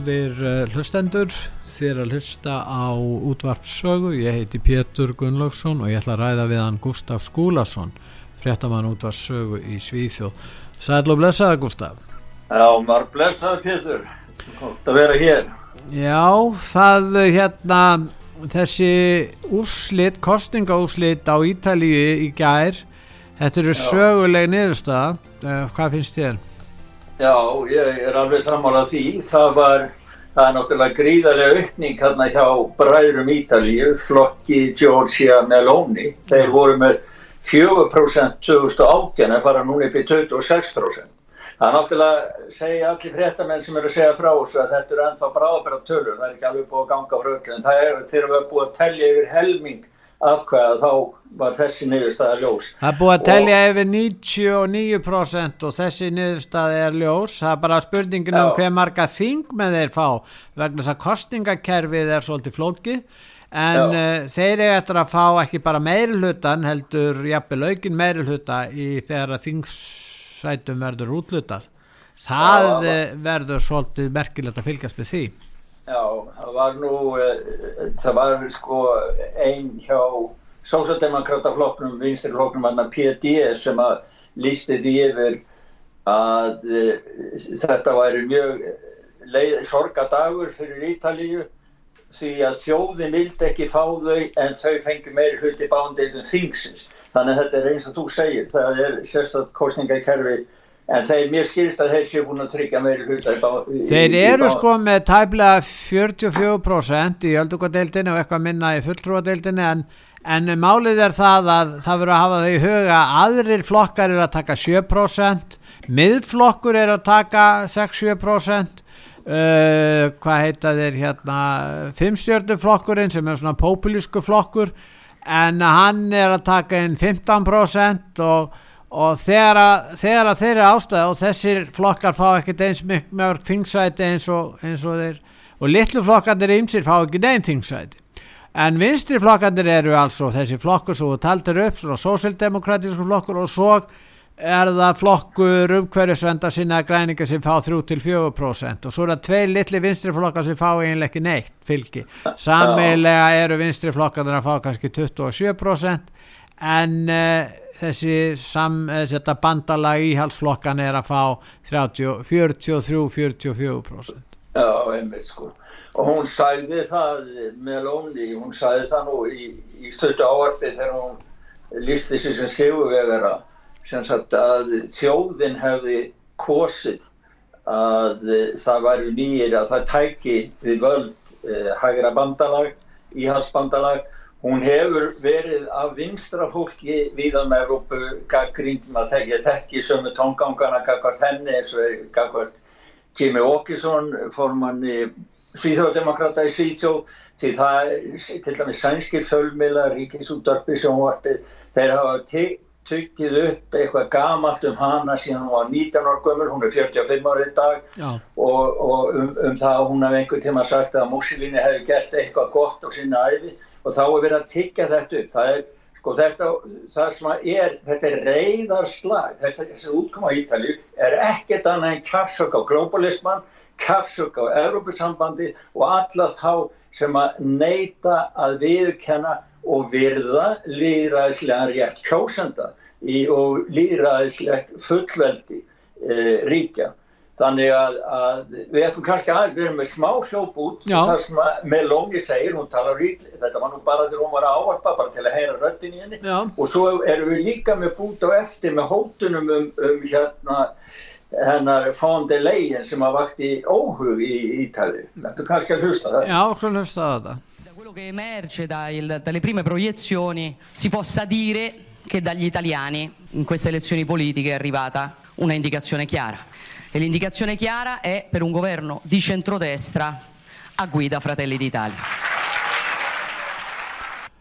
Góðir uh, hlustendur, þér að hlusta á útvarpssögu, ég heiti Pétur Gunnlaugsson og ég ætla að ræða við hann Gustaf Skúlason, fréttamann útvarpssögu í Svíþjóð. Sæl og blessaði Gustaf. Já, marg blessaði Pétur, gott að vera hér. Já, það hérna, þessi úrslit, kostingaúrslit á Ítalíu í gær, þetta eru söguleg niðurstaða, uh, hvað finnst þér? Já, ég er alveg sammálað því. Það var, það er náttúrulega gríðarlega aukning hérna hjá bræðurum Ítalíu, flokki Giorgia Meloni. Þeir voru með 4% 2018 en fara núna upp í 26%. Það er náttúrulega, segja allir fréttamenn sem eru að segja frá þessu að þetta eru ennþá bráðbæra tölur. Það er ekki alveg búið að ganga frá öllu en það er við erum búið að tellja yfir helming atkvæða þá var þessi niðurstaða ljós. Það er búið að telja og, yfir 99% og þessi niðurstaða er ljós. Það er bara spurningin um hver marga þing með þeir fá vegna þess að kostningakerfið er svolítið flókið en uh, þeir eru eftir að fá ekki bara meirulhutan heldur jafnvel aukin meirulhuta í þegar að þingsætum verður útlutað. Það Já, eh, verður svolítið merkilegt að fylgjast með því. Já, það var nú, uh, það var sko einn hjá Sósaldemokrataflokknum, vinstirflokknum, hann að PD sem að lísti því yfir að uh, þetta væri mjög leið, sorgadagur fyrir Ítalíu því að þjóðin vildi ekki fá þau en þau fengi meiri hluti bándildum þingsins. Þannig að þetta er eins og þú segir, það er sérstaklega kostningakerfi en þeir mér skilist að þeir séu búin að tryggja meiri hluta í, Þeir í, eru í sko með tæblega 44% í öldungadeildinu og eitthvað minna í fulltrúadeildinu en, en málið er það að það verður að hafa þau í huga aðrir flokkar er að taka 7% miðflokkur er að taka 6-7% uh, hvað heita þeir hérna fimmstjörnuflokkurinn sem er svona populísku flokkur en hann er að taka inn 15% og og þegar að, þegar að þeir eru ástæða og þessir flokkar fá ekkert eins mjög þingsæti eins og, eins og þeir og litlu flokkandir ímsir fá ekki neinn þingsæti. En vinstri flokkandir eru altså þessi flokkur sem þú taldir upp svona sósildemokratísku flokkur og svo er það flokkur umhverjusvenda sinna græninga sem fá 3-4% og svo er það tvei litli vinstri flokkar sem fá eiginlega ekki neitt fylgi. Sammelega eru vinstri flokkandir að fá kannski 27% en uh, þessi sam, eh, þetta bandalag íhalsflokkan er að fá 43-44% Já, einmitt sko. Og hún sæði það með Lóni, hún sæði það nú í, í stötu áarfi þegar hún lísti sér sem sigurvegara sem sagt að þjóðin hefði kosið að það væri nýjir að það tæki við völd eh, hægra bandalag, íhalsbandalag Hún hefur verið af vinstra fólki viðan með Európu gaggrínd, maður þekki, þekki sömu tóngangana gagvart henni eins og gagvart Jimmy Åkesson, formanni Svíþjóðdemokrata í Svíþjóð, því það til dæmis sænskir fölmila, ríkisúttarpi sem varpið, þeir hafa tökkið upp eitthvað gamalt um hana síðan hún var 19 ára gömur, hún er 45 ára í dag Já. og, og um, um það að hún hafði einhver tíma sagt að Mussolini hefði gert eitthvað gott á sinna æfi og þá er verið að tyggja þetta upp. Það er sko þetta er, þetta er reyðarslag þess að þessi útkoma í Ítalju er ekkert annað en kafsök á globalisman kafsök á Európusambandi og alla þá sem að neyta að viðkenna og virða líðræðislega rétt kjósenda og líðræðislegt fullveldi e, ríkja Þannig að, að við ætlum kannski aðeins, við erum með smá hljóp út, þar sem að Meloni segir, hún talar ítli, þetta var nú bara þegar hún var að áarpa, bara til að heyra röttin í henni Já. og svo erum við líka með bút á eftir með hótunum um, um hérna hennar von der Leyen sem að vakti óhug í Ítali. Þetta er kannski að hlusta það. Já, að hlusta það. Da quello che emerge dalle prime proiezioni si possa dire che dagli italiani in queste elezioni politiche è arrivata una indicazione chiara E l'indicazione chiara è per un governo di centrodestra a guida Fratelli d'Italia.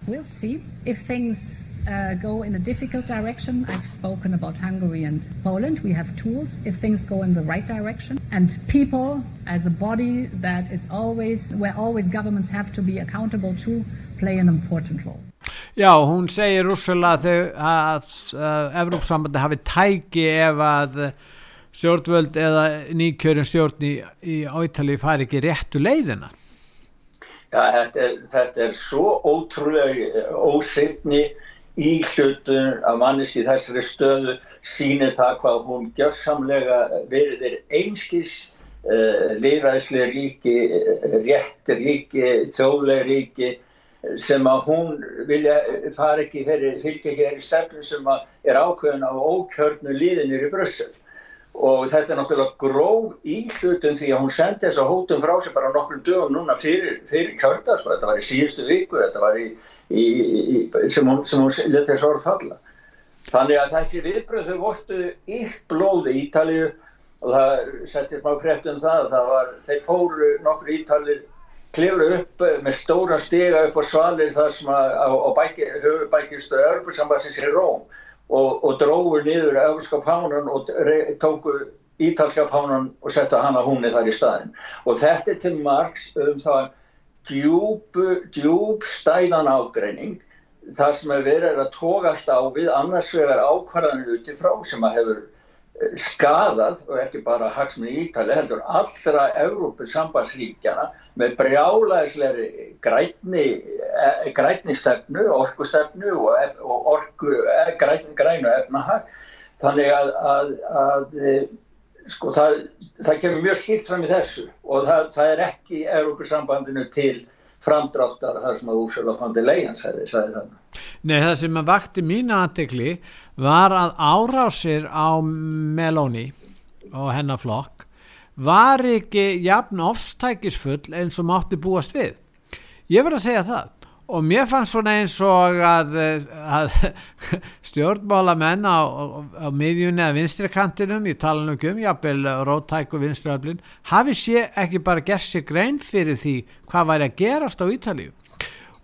We'll see if things uh, go in a difficult direction. I've spoken about Hungary and Poland. We have tools if things go in the right direction. And people, as a body that is always, where always governments have to be accountable to, play an important role. Já, hún segir úrsöla að, að, að Evrópsambandi hafi tæki ef að stjórnvöld eða nýkjörun stjórn í, í átali fari ekki réttu leiðina? Já, þetta er, þetta er svo ótrúlega ósefni í hlutun af manneski þessari stöðu sínir það hvað hún gjörsamlega verður einskis uh, eh, liðræðslega ríki, rétt ríki, þjóðlega ríki sem að hún vilja fara ekki þeirri fylgja ekki þeirri stefnum sem er ákveðin á ókjörnu líðinir í Brussel og þetta er náttúrulega gróf í hlutum því að hún sendi þessa hótum frá sig bara nokkrum dögum núna fyrir, fyrir kjördas og þetta var í síðustu viku í, í, í sem hún, hún leti þess orð falla. Þannig að þessi viðbröð þau vortu illt blóði í Ítalju og það settist má frétt um það, það var, þeir fóru nokkur Ítalir klifru upp með stóra stiga upp á svalir þar sem að á, á höfubækistu Örbursambassins í Róm og, og dróður niður auðvitska fánan og tóku ítalska fánan og setta hana húnni þar í staðin og þetta er til margs um það djúb, stæðan ágreining þar sem er verið að tókast á við annars vegar ákvarðanir utifrá sem að hefur skadað og ekki bara hagsmunni Ítali heldur allra Európu sambandsríkjana með brjálæðisleiri grætni, e, grætni stefnu, orkustefnu og, og orku, e, græn, grænu efnahag þannig að, að, að e, sko, það, það kemur mjög skipt fram í þessu og það, það er ekki Európu sambandinu til framdráttar þar sem að Úrsula der Leyen sagði, sagði þannig. Nei, það sem að vakti mína aðtegli var að árásir á Meloni og hennar flokk var ekki jafn ofstækisfull eins og mátti búast við. Ég verði að segja það og mér fannst svona eins og að, að stjórnmála menn á, á, á miðjunni eða vinstrikantinum, ég tala nú ekki um jafnvel rótæk og vinstriöflin hafi sé ekki bara gert sér grein fyrir því hvað væri að gerast á Ítalíu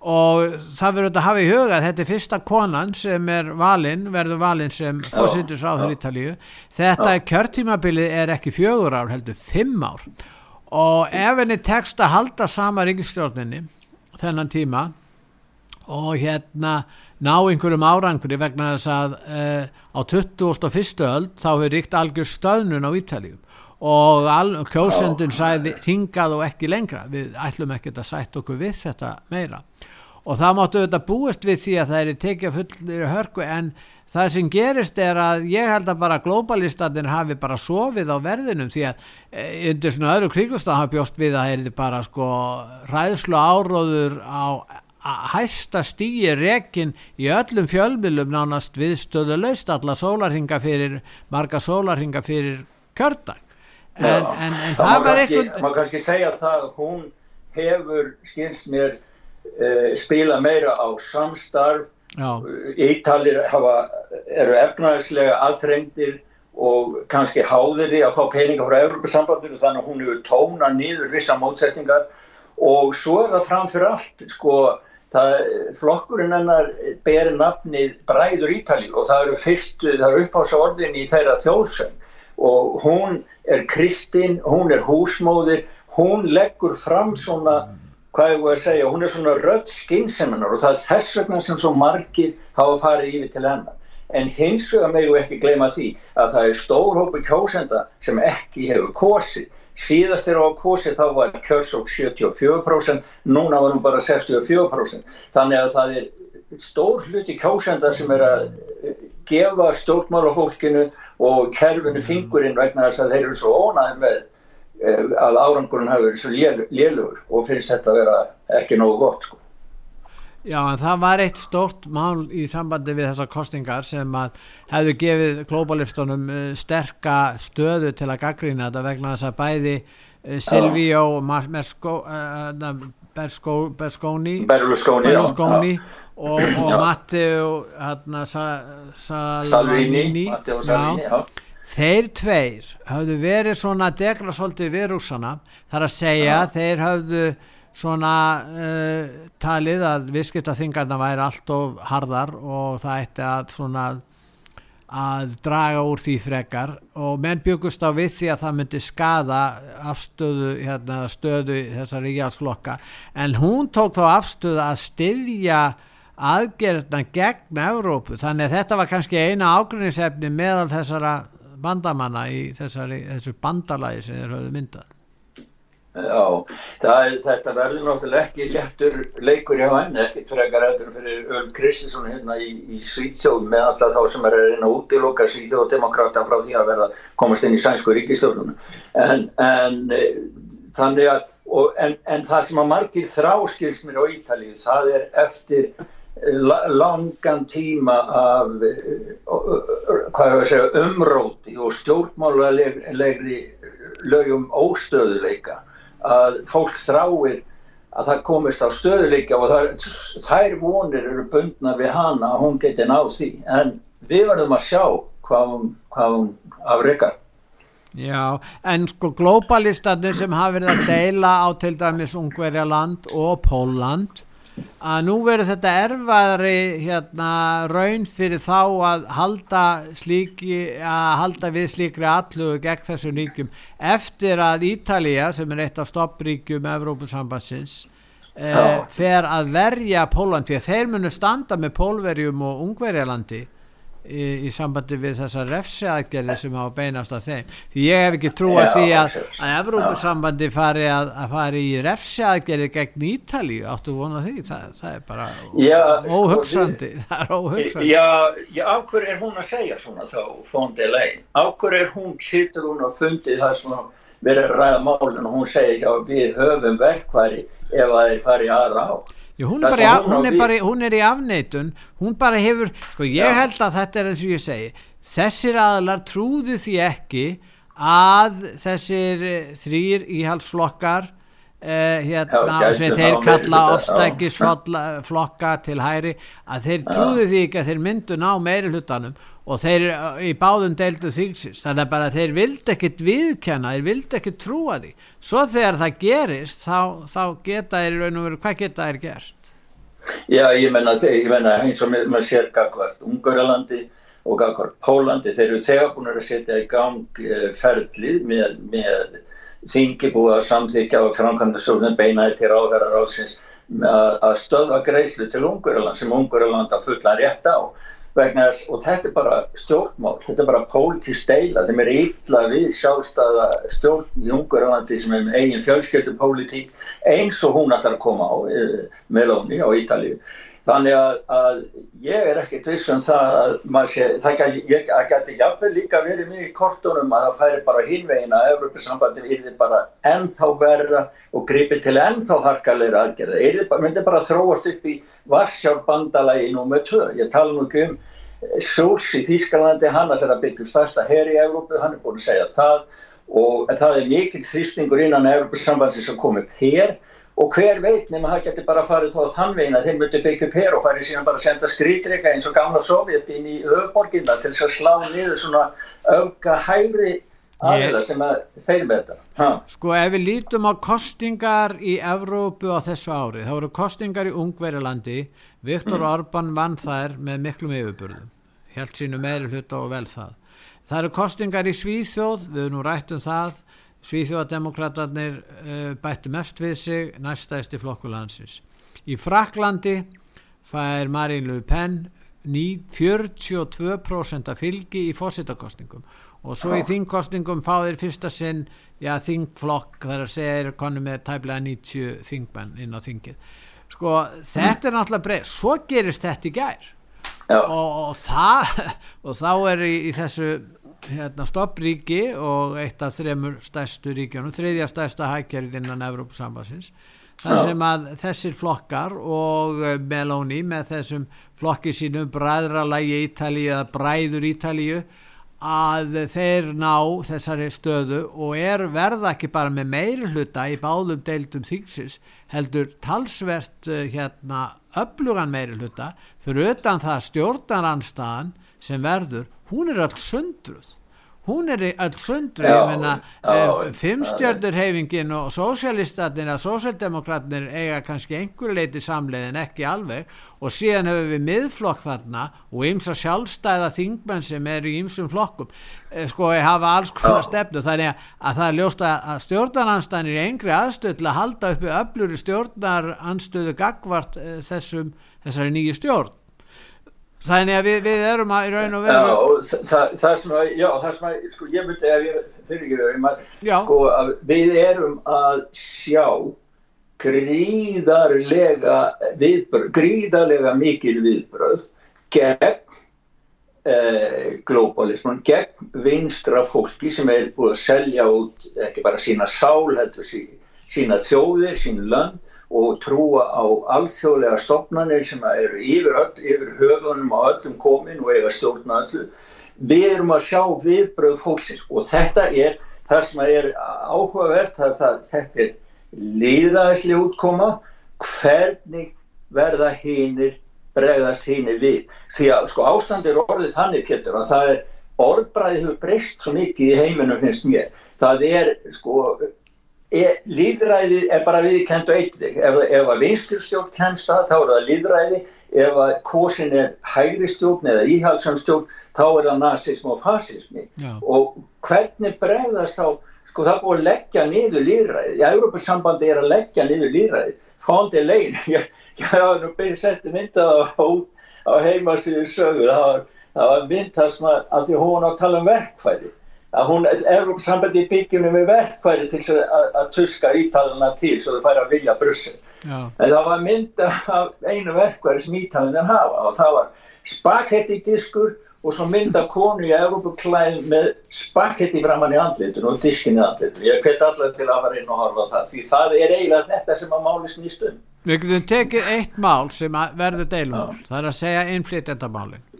og það verður að hafa í huga að þetta er fyrsta konan sem er valinn, verður valinn sem fórsýttur sáður Ítalíu. Þetta kjörtímabilið er ekki fjögur ár heldur fimm ár. Og ef henni tekst að halda sama ríkistjórninni þennan tíma og hérna ná einhverjum árangri vegna þess að uh, á 21. öld þá hefur ríkt algjör stöðnun á Ítalíu. Og kjósendun sæði hingað og ekki lengra við ætlum ekki að sætt okkur við þetta meira og það máttu auðvitað búist við því að það er tekið fullir hörku en það sem gerist er að ég held að bara globalistatinn hafi bara sofið á verðinum því að e, undir svona öðru kringustan hafi bjóst við að það er bara sko ræðslu áróður á hæsta stíi rekin í öllum fjölmilum nánast viðstöðu laust alla sólarhinga fyrir marga sólarhinga fyrir kjördag. En, en, en það, var eitthvað maður kannski segja það að hún hefur skilst mér spila meira á samstarf. Ítalir hafa, eru efnaðislega aðþrengdir og kannski háðir því að fá peninga frá Európa-sambandinu þannig að hún hefur tónað nýður vissa mótsettingar og svo er það framfyrir allt sko Það, flokkurinn hennar ber nafnið Bræður Ítali og það eru fyrstu, það eru upphása orðin í þeirra þjóðsöng. Og hún er kristinn, hún er húsmóðir, hún leggur fram svona, hvað ég voru að segja, hún er svona rödd skynseminar og það er þess vegna sem svo margir hafa farið yfir til hennar. En hins vegar meðu ekki gleyma því að það er stór hópi kjósenda sem ekki hefur kosið síðast er á kosi þá var kjörsók 74% núna var hún bara 64% þannig að það er stór hluti kjósenda sem er að gefa stjórnmálafólkinu og kerfinu fingurinn vegna þess að þeir eru svo ónæði með eh, að árangurinn hafi verið svo lélugur og finnst þetta að vera ekki nógu gott sko. Já en það var eitt stórt mál í sambandi við þessar kostingar sem að hefðu gefið globalistunum uh, sterka stöðu til að gaggrína þetta vegna þess að bæði uh, Silvíó Berskóni Berlusconi og, Matteo Sa, Salvini, Matteo Salvini já, þeir tveir hafðu verið svona degra svolítið við rúsana þar að segja já. þeir hafðu svona uh, talið að viðskiptaþingarna væri allt of harðar og það ætti að svona að draga úr því frekar. Og menn byggust á við því að það myndi skada afstöðu hérna, stöðu þessar ríkjálsflokka en hún tók þá afstöðu að styðja aðgerðna gegn Evrópu. Þannig að þetta var kannski eina ágrinnisefni meðal þessara bandamanna í þessari, þessu bandalagi sem þeir höfðu myndað Já, það, þetta verður náttúrulega ekki léttur leikur hjá henni, ekkert frekar eftir fyrir Öl Kristinsson hérna í, í Svíðsjóð með alltaf þá sem er að reyna að útiloka Svíðsjóð og demokrata frá því að verða komast inn í sænsku ríkistofnuna. En, en þannig að, og, en, en það sem að margir þráskils mér á Ítalið, það er eftir langan tíma af segja, umróti og stjórnmálulegri lögum óstöðuleika að fólk þráir að það komist á stöðuleika og það, þær vonir eru bundna við hana að hún geti náð því. En við verðum að sjá hvað hún, hún afreikar Já, en sko globalistanir sem hafa verið að deila á til dæmis Ungverjaland og Póland að nú verður þetta erfaðri hérna, raun fyrir þá að halda, slíki, að halda við slíkri allugu gegn þessum ríkjum eftir að Ítalija sem er eitt af stoppríkjum Evrópusambassins eh, fer að verja Pólandi þeir munu standa með Pólverjum og Ungverjalandi í, í sambandi við þessar refsiaðgerði sem hafa beinast á þeim. Því ég hef ekki trú að því að, að Evrópussambandi fari að, að fari í refsiaðgerði gegn Ítali áttu vona því, það, það er bara já, sko, óhugsandi. sko, það er óhugsandi. Já, já áhver er hún að segja svona þá fóndi legin, áhver er hún sittur hún og fundið það sem verið að ræða málun og hún segir já við höfum verkværi ef það er farið aðra átt Já, hún, er á, hún, er bara, hún er í afneitun. Hún bara hefur, sko ég Já. held að þetta er eins og ég segi, þessir aðlar trúðu því ekki að þessir eh, þrýr íhalsflokkar Uh, hérna Já, sem þeir kalla ofstækisflokka til hæri að þeir trúðu því ekki að þeir myndu ná meiri hlutanum og þeir í báðum deildu þýgsins þannig að bara þeir vildi ekkit viðkenna þeir vildi ekkit trúa því. Svo þegar það gerist þá, þá geta þeir raun og veru hvað geta þeir gert? Já ég menna, ég menna eins og maður sér gagvart Ungarlandi og gagvart Pólandi þeir eru þegar búin að setja í gang eh, ferlið með, með þingi búið að samþykja á framkvæmdastofnun beinaði til ráðherra ráðsins að stöða greiðslu til Ungurland sem Ungurland að fulla rétt á þess, og þetta er bara stjórnmál, þetta er bara pólitísk deila, þeim er illa við sjálfstæða stjórn í Ungurlandi sem er eigin fjölskyldupólitík eins og hún ætlar að koma á eh, Melóni á Ítalíu Þannig að, að ég er ekkert viss um það að sé, það geti jáfnveg líka verið mjög í kortunum að það færi bara hínvegin að Európa-sambandi yrði bara ennþá verða og gripi til ennþá harkalegri aðgerða. Það myndi bara þróast upp í Varsjárbandalagi nr. 2. Ég tala nú ekki um Sós í Þýskalandi, hann ætlar að byggja stærsta her í Európu, hann er búin að segja það og það er mikil þrýstingur innan Európa-sambandi sem kom upp hér og hver veit nema það getur bara farið þá þann veginn að þeir möttu byggja upp hér og farið síðan bara að senda skrýtrika eins og gamla Sovjet inn í höfuborginna til þess að slá niður svona auka hægri aðeila sem að þeir með þetta Sko ef við lítum á kostingar í Evrópu á þessu ári þá eru kostingar í Ungverilandi Viktor mm. Orban vann þær með miklum yfirburðum held sínu meiri hluta og vel það. Það eru kostingar í Svíþjóð við erum nú rætt um það Svíþjóðademokraterna uh, bættu mest við sig næstæðist í flokkulansins. Í Fraklandi fær Marine Le Pen 42% af fylgi í fórsettakostningum og svo í þingkostningum fá þeir fyrsta sinn já, þingflokk þar að segja er konu með tæplega 90 þingmenn inn á þingið. Sko þetta er náttúrulega breið, svo gerist þetta í gær. Og, og, það, og þá er í, í þessu hérna, stoppríki og eitt af þremur stærstu ríkjónum, þriðja stærsta hækjarið innan Evrópusambasins þar sem að þessir flokkar og eh, Meloni með þessum flokki sínum bræðralægi Ítalíu eða bræður Ítalíu að þeir ná þessari stöðu og er verða ekki bara með meiri hluta í báðum deildum þingsins heldur talsvert uh, hérna öflugan meiri hluta. Fyrir utan það stjórnaranstaðan sem verður, hún er alls sundruð. Hún er alls sundruð ég menna uh, fimmstjörnurhefingin og sósialistatnir að sósialdemokratnir eiga kannski einhver leiti samleiðin ekki alveg. Og síðan hefur við miðflokk þarna og ymsa sjálfstæða þingmenn sem er í ymsum flokkum eh, sko hafa alls konar stefnu. Þannig að það er ljóst að stjórnaranstæðin er engri aðstöð til að halda uppi öfluri stjórnaranstöðu gagvart uh, þessum, þessari nýju stjórn Þannig að við, við erum að í raun og veru Já, það, það sem að, já, það sem að, sko, ég myndi að ég fyrir ekki raun, sko, að við erum að sjá gríðarlega viðbröð, gríðarlega mikil viðbröð gegn eh, globalisman, gegn vinstra fólki sem er búið að selja út ekki bara sína sál, heldur sína þjóðir, sín land og trúa á alþjóðlega stopnarnir sem eru yfir, öll, yfir höfunum á öllum komin og eiga stjórna öllu. Við erum að sjá viðbröð fólksins og þetta er það sem er áhugavert, það, það, þetta er líðræðislega útkoma, hvernig verða hinnir bregðast hinnir við. Því að sko ástand er orðið þannig Pétur að það er orðbræðið hefur breyst svo mikið í heiminum finnst mér. Það er sko er, líðræði er bara viðkend og eitthvað, ef, ef að vinsturstjórn kemst að þá er það líðræði ef að kosin er hægri stjórn eða íhalsamstjórn þá er það nazism og fasismi. Já. og hvernig bregðast þá sko það búið að leggja niður líðræði í Európa-sambandi er að leggja niður líðræði fondi legin ég hafa nú byrjað að setja mynda á, á heimasíðu sögu. Það var, var myndast að því hún á tala um verkfæði að hún, Európsambandi byggjum við verkværi til að, að tuska ítalina til svo þau færi að vilja Brussel. En það var mynd af einu verkværi sem ítalinin hafa og það var spaketti diskur og svo mynd af konu í Európuklæð með spaketti framann í andlitun og diskin í andlitun. Ég hveti allar til að fara inn og horfa það því það er eiginlega þetta sem að máli snýstum. Við getum tekið eitt mál sem verður deilum, það er að segja innflytjandamálinn.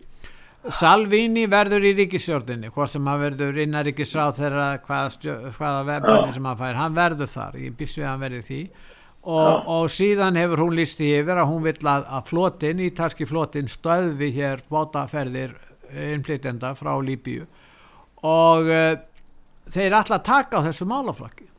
Salvini verður í ríkisjórninni hvort sem hann verður innaríkisráð þeirra hvaða, hvaða vefnir sem hann fær hann verður þar, ég býst við að hann verður því. Og, og síðan hefur hún lísti yfir að hún vill að, að flotin ítalski flotin stöðvi hér bótaferðir innflytenda frá Líbíu. Og uh, þeir alltaf taka á þessu málaflokki.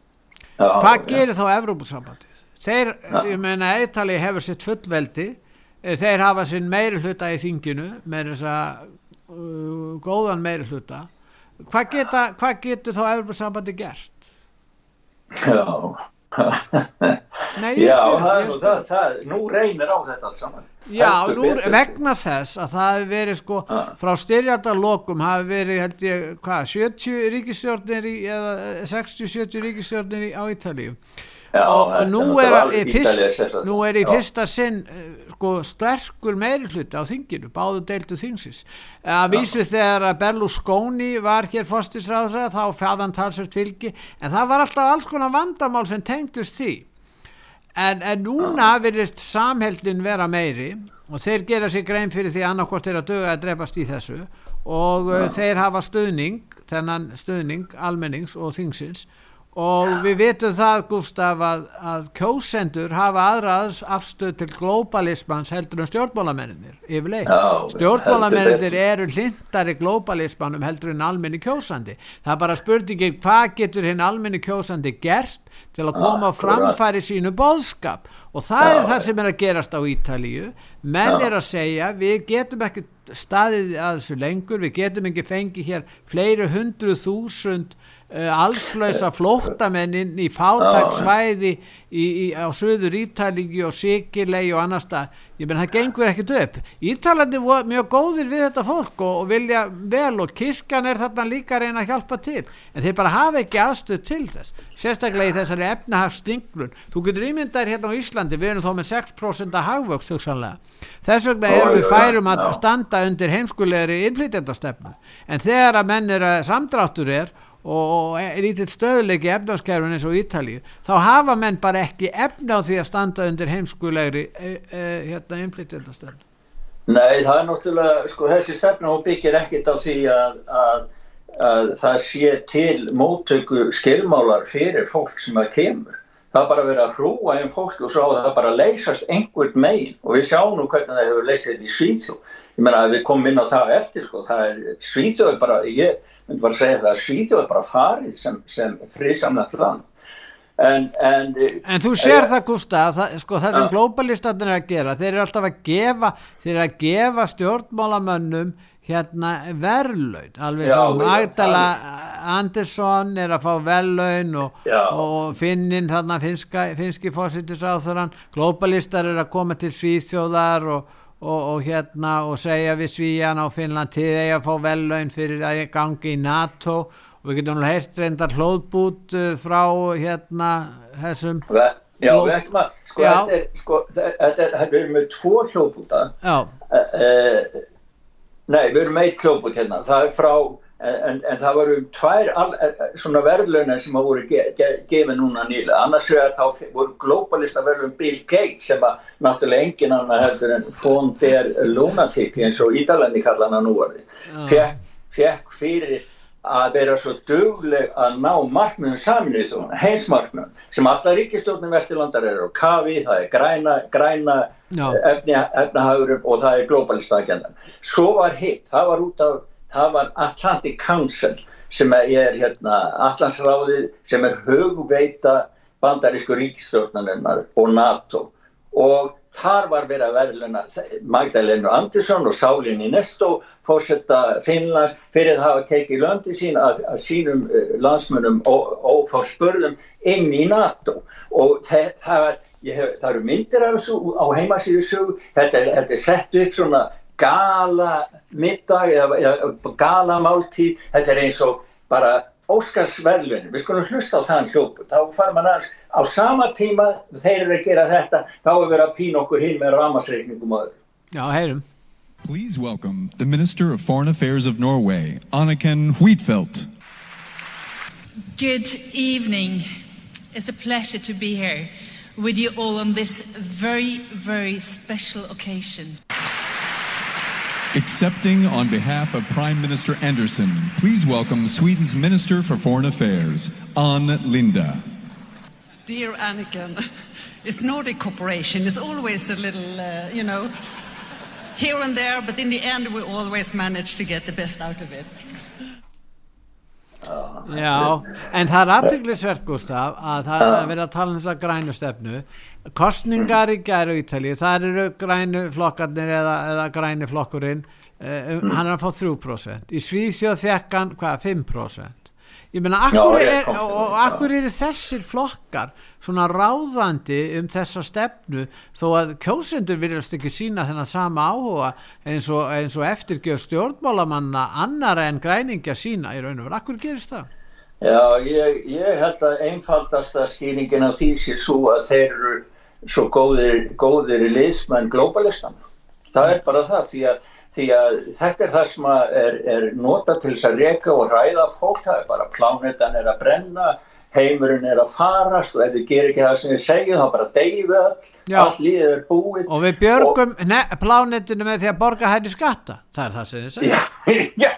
Hvað gerir þá Evrópussambandið? Þeir, ég meina, Eitali hefur sitt fullveldi. Eh, þeir hafa sinn meiri hluta í þinginu með þess að uh, góðan meiri hluta hvað, geta, hvað getur þá Európa-sambandi gert? Já. Nei, Já, spyr, það, það, það, nú reynir á þetta alls saman. Já, nú, vegna þess að það hefur verið sko, ah. frá styrjaldalokum hafi verið, held ég, hvað 70 ríkistjórnir í, eða 60-70 ríkistjórnir á Ítalíu og, og nú er, fyrst, nú er í fyrsta sinn eh, sko sterkur meiri hluti á þinginu, báðu deildu þingsins. Að vísu þegar Berlusconi var hér fórstisráðsra þá fjadan talsvært fylgi en það var alltaf alls konar vandamál sem tengdust því. En, en núna verðist samheldin vera meiri og þeir gera sér grein fyrir því annarkort er að döga að drefast í þessu og uh, þeir hafa stöðning þennan stöðning almennings og þingsins og við vitum það Gustaf að, að kjósendur hafa aðraðs afstöð til globalismans heldur en stjórnmálamennir yfirleitt. Stjórnmálamennir eru hlindar í globalismanum heldur en almenni kjósandi. Það er bara spurningin hvað getur hinn almenni kjósandi gert til að koma ah, framfæri sínu bóðskap og það já, er það sem er að gerast á Ítalíu. Menn já. er að segja við getum ekki staðið að þessu lengur, við getum ekki fengið hér fleiri hundruð þúsund allslösa flóttamenn inn í fátagsvæði á söður Ítalíki og Sikilei og annar stað ég menn það gengur ekkit upp. Ítalandi voru mjög góðir við þetta fólk og, og vilja vel og kirkjan er þarna líka reyna að hjálpa til. En þeir bara hafa ekki aðstöð til þess sérstaklega í þessari efnahagsstinglun þú getur ímyndaðir hérna á Íslandi við erum þó með 6% að hagvöxt þess vegna erum við færum að standa undir heimskulegri innflytjandastefnu en þegar að menn er að samdráttur er og er lítill stöðleiki efnarskerfin eins og Ítalíu þá hafa menn bara ekki efna á því að standa undir heimskulegri e, e, hérna innflytjandastönd Nei, það er náttúrulega, sko þessi stefna hún byggir ekkit á því að, að, að það sé til móttöku skilmálar fyrir fólk sem að kemur. Það er bara verið að hrúa einn fólk og svo það bara leysast einhvert megin. Og við sjáum nú hvernig það hefur þetta í Svíðsjó ég menna að við komum inn á það eftir sko, það er Svíþjóð bara, ég myndi bara segja það að Svíþjóð er bara farið sem, sem friðsamlegt land. En, en, en þú sér e, það Gustaf, það, sko það sem ja. globalistatinn er að gera, þeir eru alltaf að gefa þeir eru að gefa stjórnmálamönnum hérna verðlaun. Alveg svo Magdala Andersson er að fá verðlaun og, og finnin þarna finski fósittisáþurann globalistar er að koma til Svíþjóðar og og, og hérna og segja við Svíjan á Finnland til þeir að fá vellaun fyrir að gangi í NATO. Og við getum heilt reyndar hlóðbút uh, frá hérna þessum Já, við ætlum að sko, þetta er, sko, þetta er, við erum með tvo hlóðbúta uh, uh, Nei, við erum með eitt hlóðbút hérna, það er frá En, en það voru tvær all, eh, eh, svona verðlaunar sem hafa voru ge, ge, gefið núna nýlega, annars vegar þá voru globalista verðlun Bill Gates sem að náttúrulega engin annar heldur en fónd þeir lunatikli eins og Ídalandi kallan að nú var þið fekk, fekk fyrir að vera svo dögleg að ná markmiðum saminuð þóna, heimsmarkmiðum sem alla ríkistjórnum vesturlandar eru og kafi, það er græna, græna efni, efnahagurum og það er globalista agendan. Svo var hitt, það var út af það var Atlantic Council sem er hérna Allandsráðið sem er hugveita bandarísku ríkistjórnarinnar og NATO. Og þar var verið að verðluna Magdalenu Andersson og Sálinni Nesto fórsetta Finnlands fyrir það að teki löndi sín að, að sínum uh, landsmönum ófórspörðum inn í NATO. Og það, það, hef, það eru myndir af þessu á heimasíðu þetta, þetta er sett upp svona gala middag eða, eða gala máltíð, þetta er eins og bara Óskarsverðlun, við skulum hlusta á þann hljópu, þá fara mann aðeins á sama tíma þeir eru að gera þetta, þá er verið að pína okkur hinn með ramasreikningum og öðru. Já, heyrum. Please welcome the Minister of Foreign Affairs of Norway, Anniken Huitfeldt. Good evening. It's a pleasure to be here with you all on this very, very special occasion. Accepting on behalf of Prime Minister Anderson, please welcome Sweden's Minister for Foreign Affairs, Ann Linda. Dear Anniken, it's Nordic cooperation. It's always a little, uh, you know, here and there, but in the end we always manage to get the best out of it. Já, en það er aðteglisvert Gustaf að það er verið að tala um þessa grænu stefnu kostningar í gæru Ítali það eru grænu flokkarnir eða, eða græni flokkurinn uh, um, hann er að fá 3% í Svíðsjóð fekk hann hvað 5% ég meina akkur, Já, er, og akkur eru þessir flokkar svona ráðandi um þessa stefnu þó að kjósendur viljast ekki sína þennan sama áhuga eins og, eins og eftirgjöf stjórnmálamanna annara en græningja sína í raun og verið, akkur gerist það? Já, ég, ég held að einfaldasta skýringin af því sé svo að þeir eru svo góðir, góðir liðsmenn globalistan. Það er bara það því að, því að þetta er það sem er, er nota til þess að reyka og ræða fólk, það er bara plánetan er að brenna, heimurinn er að farast og ef þið gerir ekki það sem við segjum þá bara deyðu all, all líðið er búið. Og við björgum og, plánetinu með því að borga hætti skatta, það er það sem þið segjum. Já, já,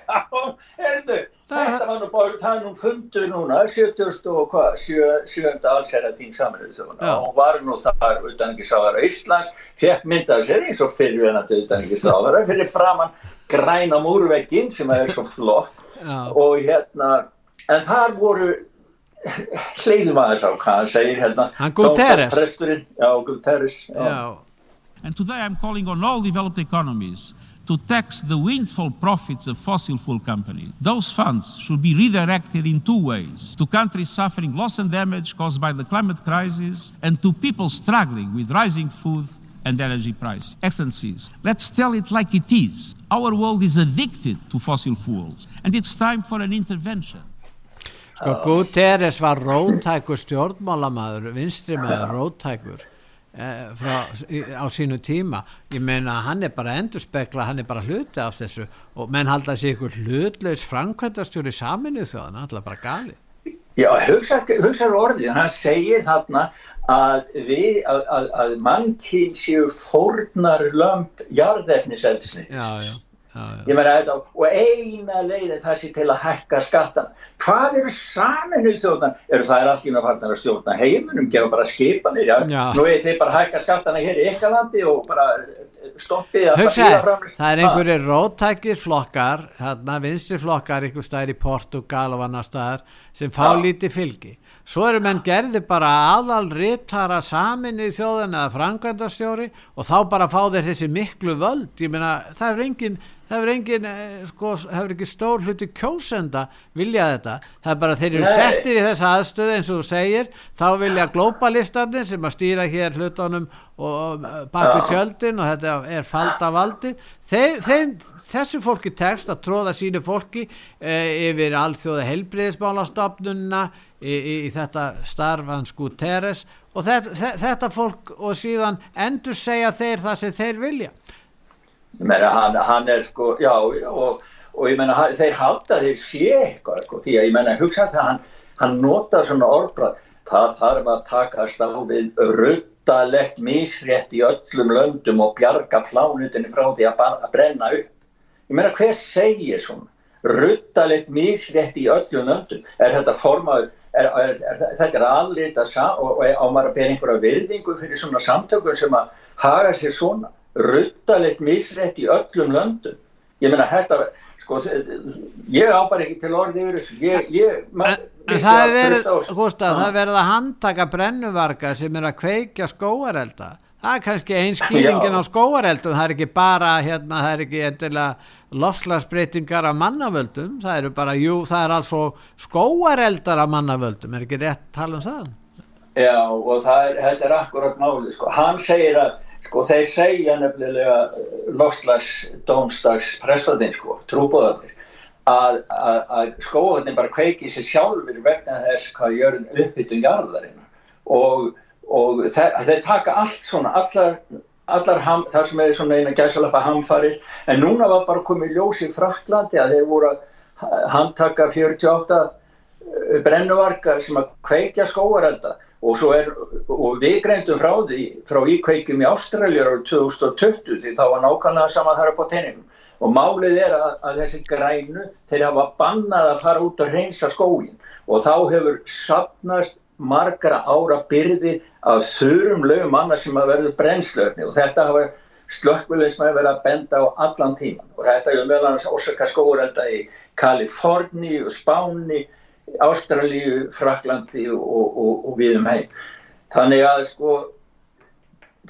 erðu. Þetta var nú bara, það er nú fundu núna, 70 og hvað, 7. allsherra tín saminuð þjóna og hún var nú þar utanengisáðara Íslands, fekk myndað sér eins og fyrir hennar utanengisáðara fyrir framann græna múrveggin sem er svo flott Já. og hérna, en þar voru, hleyðum aðeins á hvað hann segir hérna, hann Guterres, já Guterres, já. And today I'm calling on all developed economies to tax the windfall profits of fossil fuel companies. Those funds should be redirected in two ways to countries suffering loss and damage caused by the climate crisis and to people struggling with rising food and energy prices. Excellencies, let's tell it like it is. Our world is addicted to fossil fuels and it's time for an intervention. Sko Guterres var rótækur rótækur frá, í, á sínu tíma ég meina hann er bara endurspekla hann er bara hluti af þessu og menn halda sér ykkur hlutlaus framkvæmdastjóri saminu þjóðan, alltaf bara gali Já, hugsaður orðið, hann segir þarna að, við, að, að, að mannkinn séu fórnar lömp jarðefniseldsnið. Já, já. Ég meina þetta og eina leiðin það sé til að hækka skattan. Hvað eru saminu þjóðan? Eru það er allir að fara að stjórna heiminum, gefa bara skipanir. Nú er þið bara að hækka skattana hér í Ekkalandi og bara að Hugsaði, framlýst. það er einhverju rótækir flokkar, þarna vinstri flokkar einhver staðar í Portugal og annar staðar sem fá Já. lítið fylgi svo eru menn gerði bara aðal rittara samin í þjóðan eða frangandastjóri og þá bara fá þeir þessi miklu völd, ég meina það er engin það hefur engin, eh, sko, hefur ekki stór hluti kjósenda vilja þetta. Það er bara þeir eru settir í þessa aðstöðu eins og þú segir, þá vilja globalistarnir sem að stýra hér hlutunum og baku Já. tjöldin og þetta er falda valdi þeim, þeim, þessu fólki tekst að tróða sínu fólki e, yfir alþjóða heilbriðismálastofnunna í, í, í þetta starfans Guterres. Og þetta, þetta fólk og síðan endur segja þeir það sem þeir vilja meina hann, hann er sko, já, og, og ég hann- þeir halda þeir sé eitthvað, sko, því að ég meina hugsa það hann, hann nota svona orðbrað, það þarf að takast á við ruttalegt misrétt í öllum löndum og bjarga plánutinni frá því að, að brenna upp. Ég meina hver segir svona? Ruttalegt misrétt í öllum löndum, er þetta formaður, er, er, er, þetta er alrita og, og á maður að bera einhverja virðingu fyrir svona samtökum sem að haga sér svona ruttalegt misrætt í öllum löndum. Ég meina þetta sko, ég á bara ekki til orði yfir þessu. Ég, ég ma- en, það er verið, Já. það er verið að handtaka brennuvarga sem er að kveikja skóarelda það er kannski einn skýringin Já. á skóareldum það er ekki bara hérna, það er ekki endilega lofslagsbreytingar af mannavöldum. Það eru bara, jú, það er alls skóareldar af mannavöldum. Er ekki rétt tala um það? Já, og það er, þetta er akkurat máli, sko. Hann segir að, sko, þeir segja nefnilega loslags dómstags prestadinn, sko, trúbóðarnir, að, að, að skóðarnir bara kveiki sér sjálfur vegna þess hvað gjör uppbytun jarðarinnar. Og, og þeir, þeir taka allt svona, allar, allar ham, það sem er svona eina gæsalappa hamfarir, en núna var bara komið ljós í Fraklandi að þeir voru að handtaka 48 brennuvarga sem að kveikja skóarelda og, er, og við greindum frá því frá íkveikjum í Ástralja árið 2020 því þá var nákvæmlega sama þar upp á teiningum og málið er að, að þessi grænu þeir hafa bannað að fara út og reynsa skógin og þá hefur sapnast margra ára byrðir af þurrum lögum manna sem að verður brennslöfni og þetta hafa slökkvöleismæði verið að benda á allan tíman og þetta er meðal annars ósaka skóurelda í Kaliforni og Spáni Ástralíu, Fraklandi og, og, og við um heim. Þannig að sko,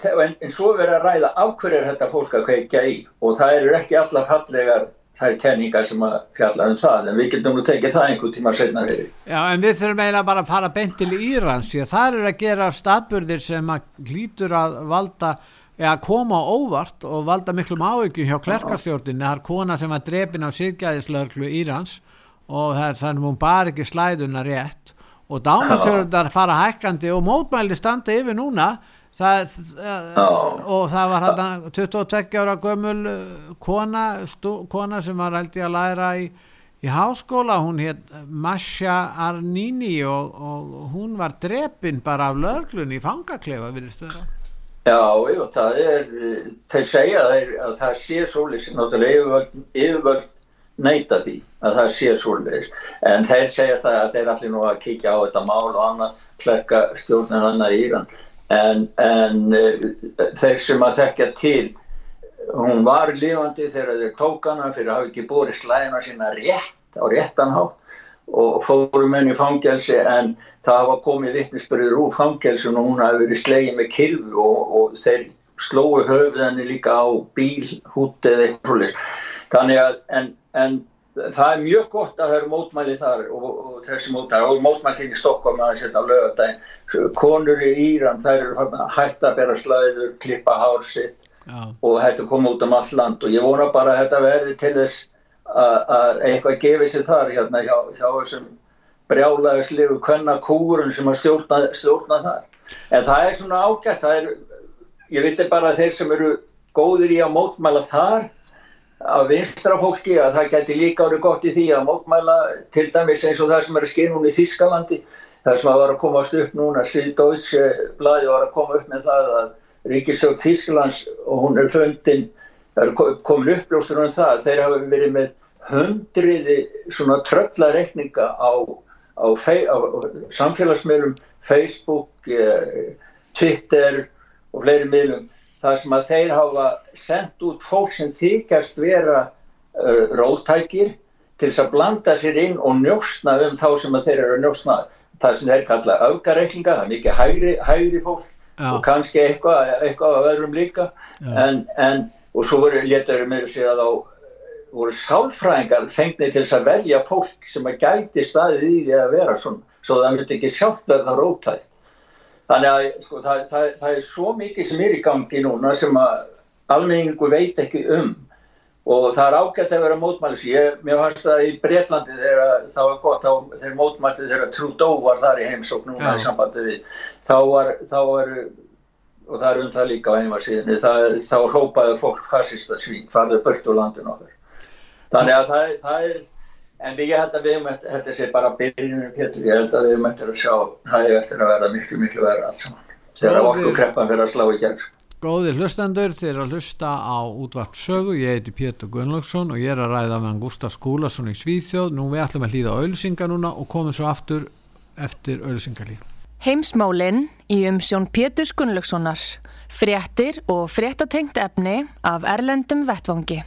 en, en svo verður að ræða af hverju er þetta fólk að kveikja í og það eru ekki alla fallegar þær kenningar sem að fjalla um það en við getum nú tekið það einhver tíma setna fyrir. Já, en við þurfum eiginlega bara að fara beint til Írans því að það er að gera staðburðir sem að glýtur að valda eða koma óvart og valda miklum áhyggjum hjá klerkastjórninni það er kona sem var drepin af sýrgæðislörglu Írans og það er þannig hún bara ekki slæðuna rétt. Og dánatörundar fara hækkandi og mótmæli standa yfir núna. Það, uh, og það var hann 22 ára gömul uh, kona, stú, kona sem var held ég að læra í, í háskóla. Hún hétt Masha Arnini og, og hún var drepin bara af lörglun í fangaklefa virðist vera. Já, jú, það er, þeir segja þeir, að það sé svolítið, náttúrulega yfirvöld, yfirvöld neyta því að það sé svolítið, en þeir segjast að þeir allir nú að kíkja á þetta mál og annað klerka stjórnir annar í Íran, en, en uh, þeir sem að þekkja til, hún var lifandi þegar þeir tók hana fyrir að hafa ekki búið slæðina sína rétt á réttan hátt og fórum henni í fangelsi en það hafa komið vittnisspyrður úr fangelsi og hún hafi verið slegið með kilvu og, og þeir slói höfðinni líka á bíl, húti eða eitthvað þannig að en, en það er mjög gott að það eru mótmæli þar og, og þessi mótmæli og mótmæli í Stokkóm að setja á lögadagin konur í Íran þær eru hægt að bera slæður klippa hár sitt Já. og þetta kom út um all land. Og ég vona bara að þetta verði til þess að eitthvað gefi sér þar hérna hjá, hjá þessum brjálaðislifu kvennakúrun sem að stjórna, stjórna þar. En það er svona ágætt er, ég vildi bara að þeir sem eru góðir í að mótmæla þar að vinstra fólki að það geti líka árið gott í því að mótmæla til dæmis eins og það sem er að skilja núna í Þískalandi það sem að var að komast upp núna Síðdóðs bladi var að koma upp með það að Ríkisjótt Þískalands og hún er fundin er komin uppljóstur um það þeir hafa verið með hundriði svona tröllareikninga á á, á samfélagsmiðlum, Facebook, eh, Twitter og fleiri miðlum þar sem að þeir hafa sendt út fólk sem þykast vera uh, rótækir til þess að blanda sér inn og njóstna um þá sem að þeir eru að njóstna það sem þeir kalla aukareiklinga, það er mikið hægri, hægri fólk Já. og kannski eitthvað, eitthvað af öðrum líka en, en, og svo voru léttuður með sér að á voru sálfræðingar fengnið til þess að velja fólk sem að gæti staðið í því að vera svona, svo það myndi ekki sjálft verða rótætt. Þannig að sko, það, það, það er svo mikið sem er í gangi núna sem að almenningu veit ekki um og það er ágætt að vera mótmælis. Ég, mér fannst það í Breitlandi þegar það var gott á þegar mótmælið þegar Trudeau var þar í heimsókn núna í sambandi við. Þá var, þá var og það er um það líka á heimarsíðinni, þá hrópaði fólk fascista svín, farðu burt úr landinu okkar. Þannig að það, það er, en ég held að við hefum eftir, þetta sé bara byrjunum Pétur, ég held að við hefum eftir að sjá, það hefur eftir að vera miklu, miklu verða allt saman. Þegar okkur kreppan fyrir að slá í gegn. Góðir hlustendur, þið er að hlusta á útvart sögu, ég heiti Pétur Gunnlaugsson og ég er að ræða meðan Gustaf Skúlason í Svíþjóð. Nú við ætlum að hlýða auðsingar núna og komum svo aftur eftir auðsingarlíf. Heimsmálinn í umsjón Pétur Gunnlaugssonar, fréttir og fréttatengt efni af Erlendum Vettvangi.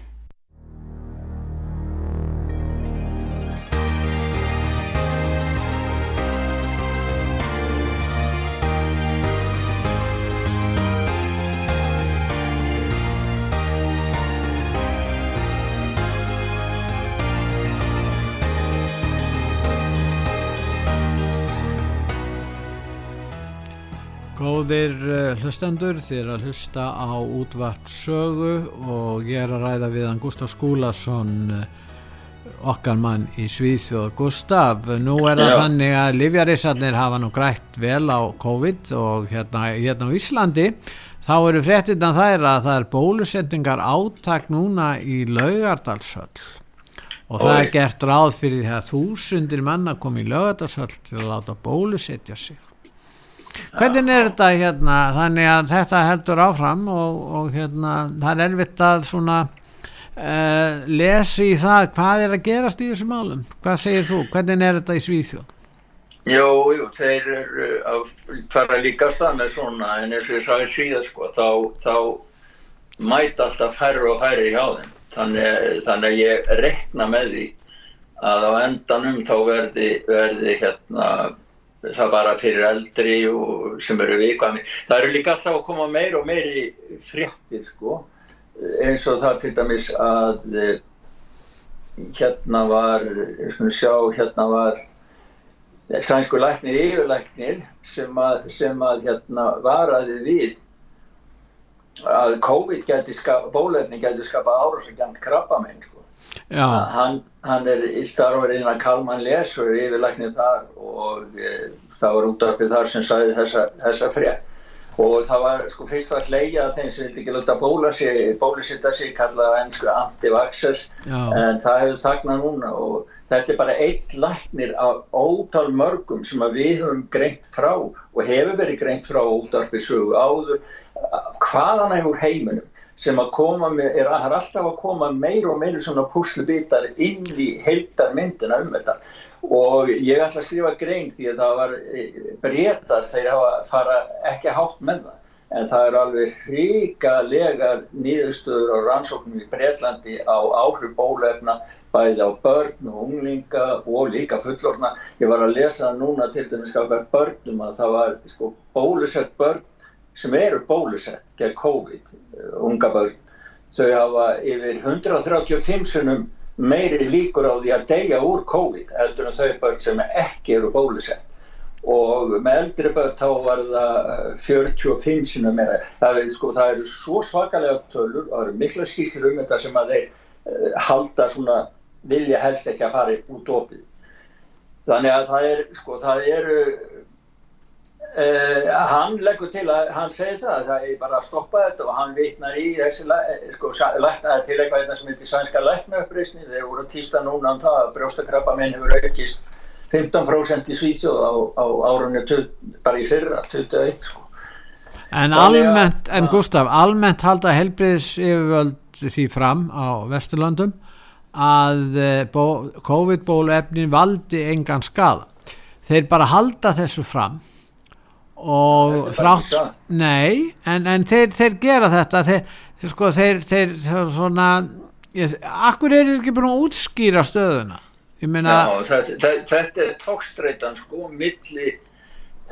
Góðir uh, hlustendur, er að hlusta á útvart sögu og ég er að ræða við hann Gustaf Skúlason, uh, okkar mann í Svíþjóð. Gustaf, nú er það þannig að livjarísarnir hafa nú grætt vel á COVID og hérna, hérna á Íslandi þá eru fréttina þær að það er bólusendingar áttak núna í Laugardalshöll og það er gert ráð fyrir því að þúsundir manna kom í Laugardalshöll til að láta bólusetja sig. Hvernig er þetta hérna? Þannig að þetta heldur áfram og, og hérna það er elvitt að svona uh, lesi í það hvað er að gerast í þessu málum. Hvað segir þú, hvernig er þetta í Svíþjóð? Jú, jú, þeir eru að fara líka þannig svona en eins og ég sagði síðan sko þá, þá mæta alltaf færri og færri hjá þeim. Þannig, þannig að ég rekna með því að á endanum þá verði, verði hérna það bara fyrir eldri og sem eru vikvæmi. Það eru líka alltaf að koma meir og meiri fréttir sko eins og það til dæmis að eh, hérna var, sjá, hérna var sænsku læknir, yfirlæknir sem að, sem að hérna varaði við að COVID geti skapa, bólefni geti skapa árásagjönd krabbamenn sko hann, hann er í starfur innan Kalman Les og er yfirlæknið þar og e, það var útdarpið þar sem sæði þessa, þessa frétt. Og það var sko fyrst að hleyja þeim sem vildi ekki láta bólusitta sig kallaða ennsku anti-vaxxers. En það hefur þagnað núna og þetta er bara eitt læknir af ótal mörgum sem við höfum greint frá og hefur verið greint frá útdarpið sögu áður. Hvaðan hefur heiminum sem að koma með, er, er alltaf að koma meir og meir svona púslubitar inn í heildarmyndina um þetta og ég ætla að skrifa grein því að það var eh, breytar þeir hafa fara ekki hátt með það en það eru alveg hrikalegar nýðustöður og rannsóknum í Breitlandi á áhrif bólefna bæði á börn og unglinga og líka fullorna. Ég var að lesa núna til dæmis hvað börnum að það var sko, bólusett börn sem eru bólusett gegn COVID, unga börn, þau hafa yfir 135 sunum meiri líkur á því að deyja úr COVID heldur en þau börn sem ekki eru bólusett. Og með eldri börn þá var það 45 sinna meira. Það, er, sko, það eru svo svakalega tölur það eru mikla skýrstur um þetta sem að þeir uh, halda svona vilja helst ekki að fara út opið þannig að það er sko það eru uh, hann leggur til að hann segir það það er bara að stoppa þetta og hann vitnar í þessi sko læknaði til eitthvað hérna sem heitir sænska læknauppreysni þeir voru að týsta núna um það að brjóstakrabba minn hefur aukist 15% í Svíþjóð á, á árunni bara í fyrra, 21 sko. En almennt, en Gustaf, almennt halda helbriðs yfirvöld því fram á Vesturlandum að COVID-bólefnin valdi engan skada. Þeir bara halda þessu fram og þrátt, nei, en, en þeir, þeir gera þetta, þeir, sko, þeir, þeir svona, ég, akkur er ekki búin að útskýra stöðuna? Meina... Já, þetta, þetta er tókstreitan sko, milli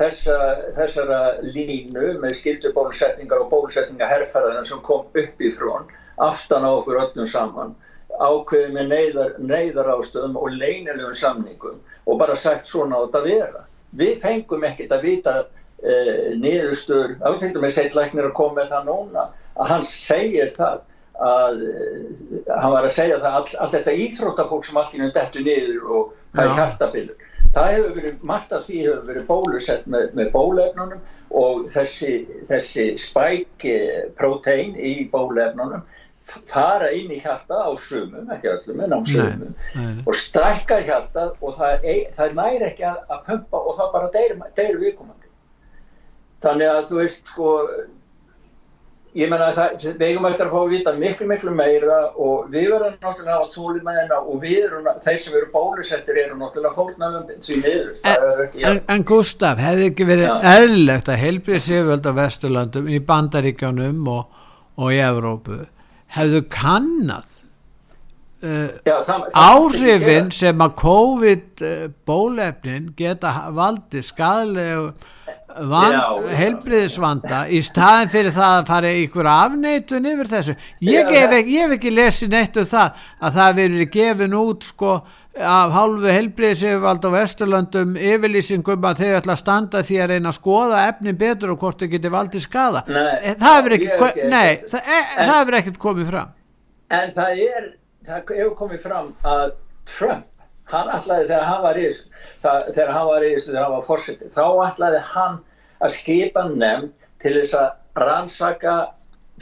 þessa, þessara línu með skildubólusetningar og bólusetningar herrferðarinn sem kom upp í frón, aftan á okkur öllum saman, ákveðið með neyðar, neyðar ástöðum og leinilegum samningum og bara sagt svona á þetta vera. Við fengum ekkert að vita eh, niðurstur, aftiltum með seitlæknir að koma með það núna, að hann segir það að hann var að segja það all, allt þetta íþróttafólk sem allir um dettu niður og það er hjartabilur það hefur verið, margt af því hefur verið bólusett með, með bólefnunum og þessi, þessi spike protein í bólefnunum fara inn í hjarta á sumum, ekki öllum en á sumum og strækka hjarta og það, það næri ekki að, að pumpa og það bara deyri, deyri viðkomandi þannig að þú veist sko ég menna að við eigum eftir að fá að vita miklu miklu meira og við verðum náttúrulega á þúlimæðina og við erum, þeir sem eru bólusettir eru náttúrulega fórnafum því niður en, en, en Gustaf, hefði ekki verið ja. eðlilegt að heilbrið séfjöld á Vesturlandum í Bandaríkjónum og, og í Evrópu hefðu kannad uh, Já, það, það áhrifin sem að COVID uh, bólefnin geta valdið skadalegu heilbriðisvanda í staðin fyrir það að fara ykkur afneitun yfir þessu. Ég hef ekki, ekki lesið neitt um það að það verið gefin út sko af hálfu heilbriðisifald á Vesturlandum yfirlýsingum að þau ætla að standa því að reyna að skoða efnin betur og hvort þau geti valdið skada nei, eh, það hefur ekki, nei, það, e, það hefur ekkert komið fram. En það er, það hefur komið fram að Trump hann ætlaði þegar hann var í þegar hann var í þegar hann var fórsetið þá ætlaði hann að skipa nefn til þess að rannsaka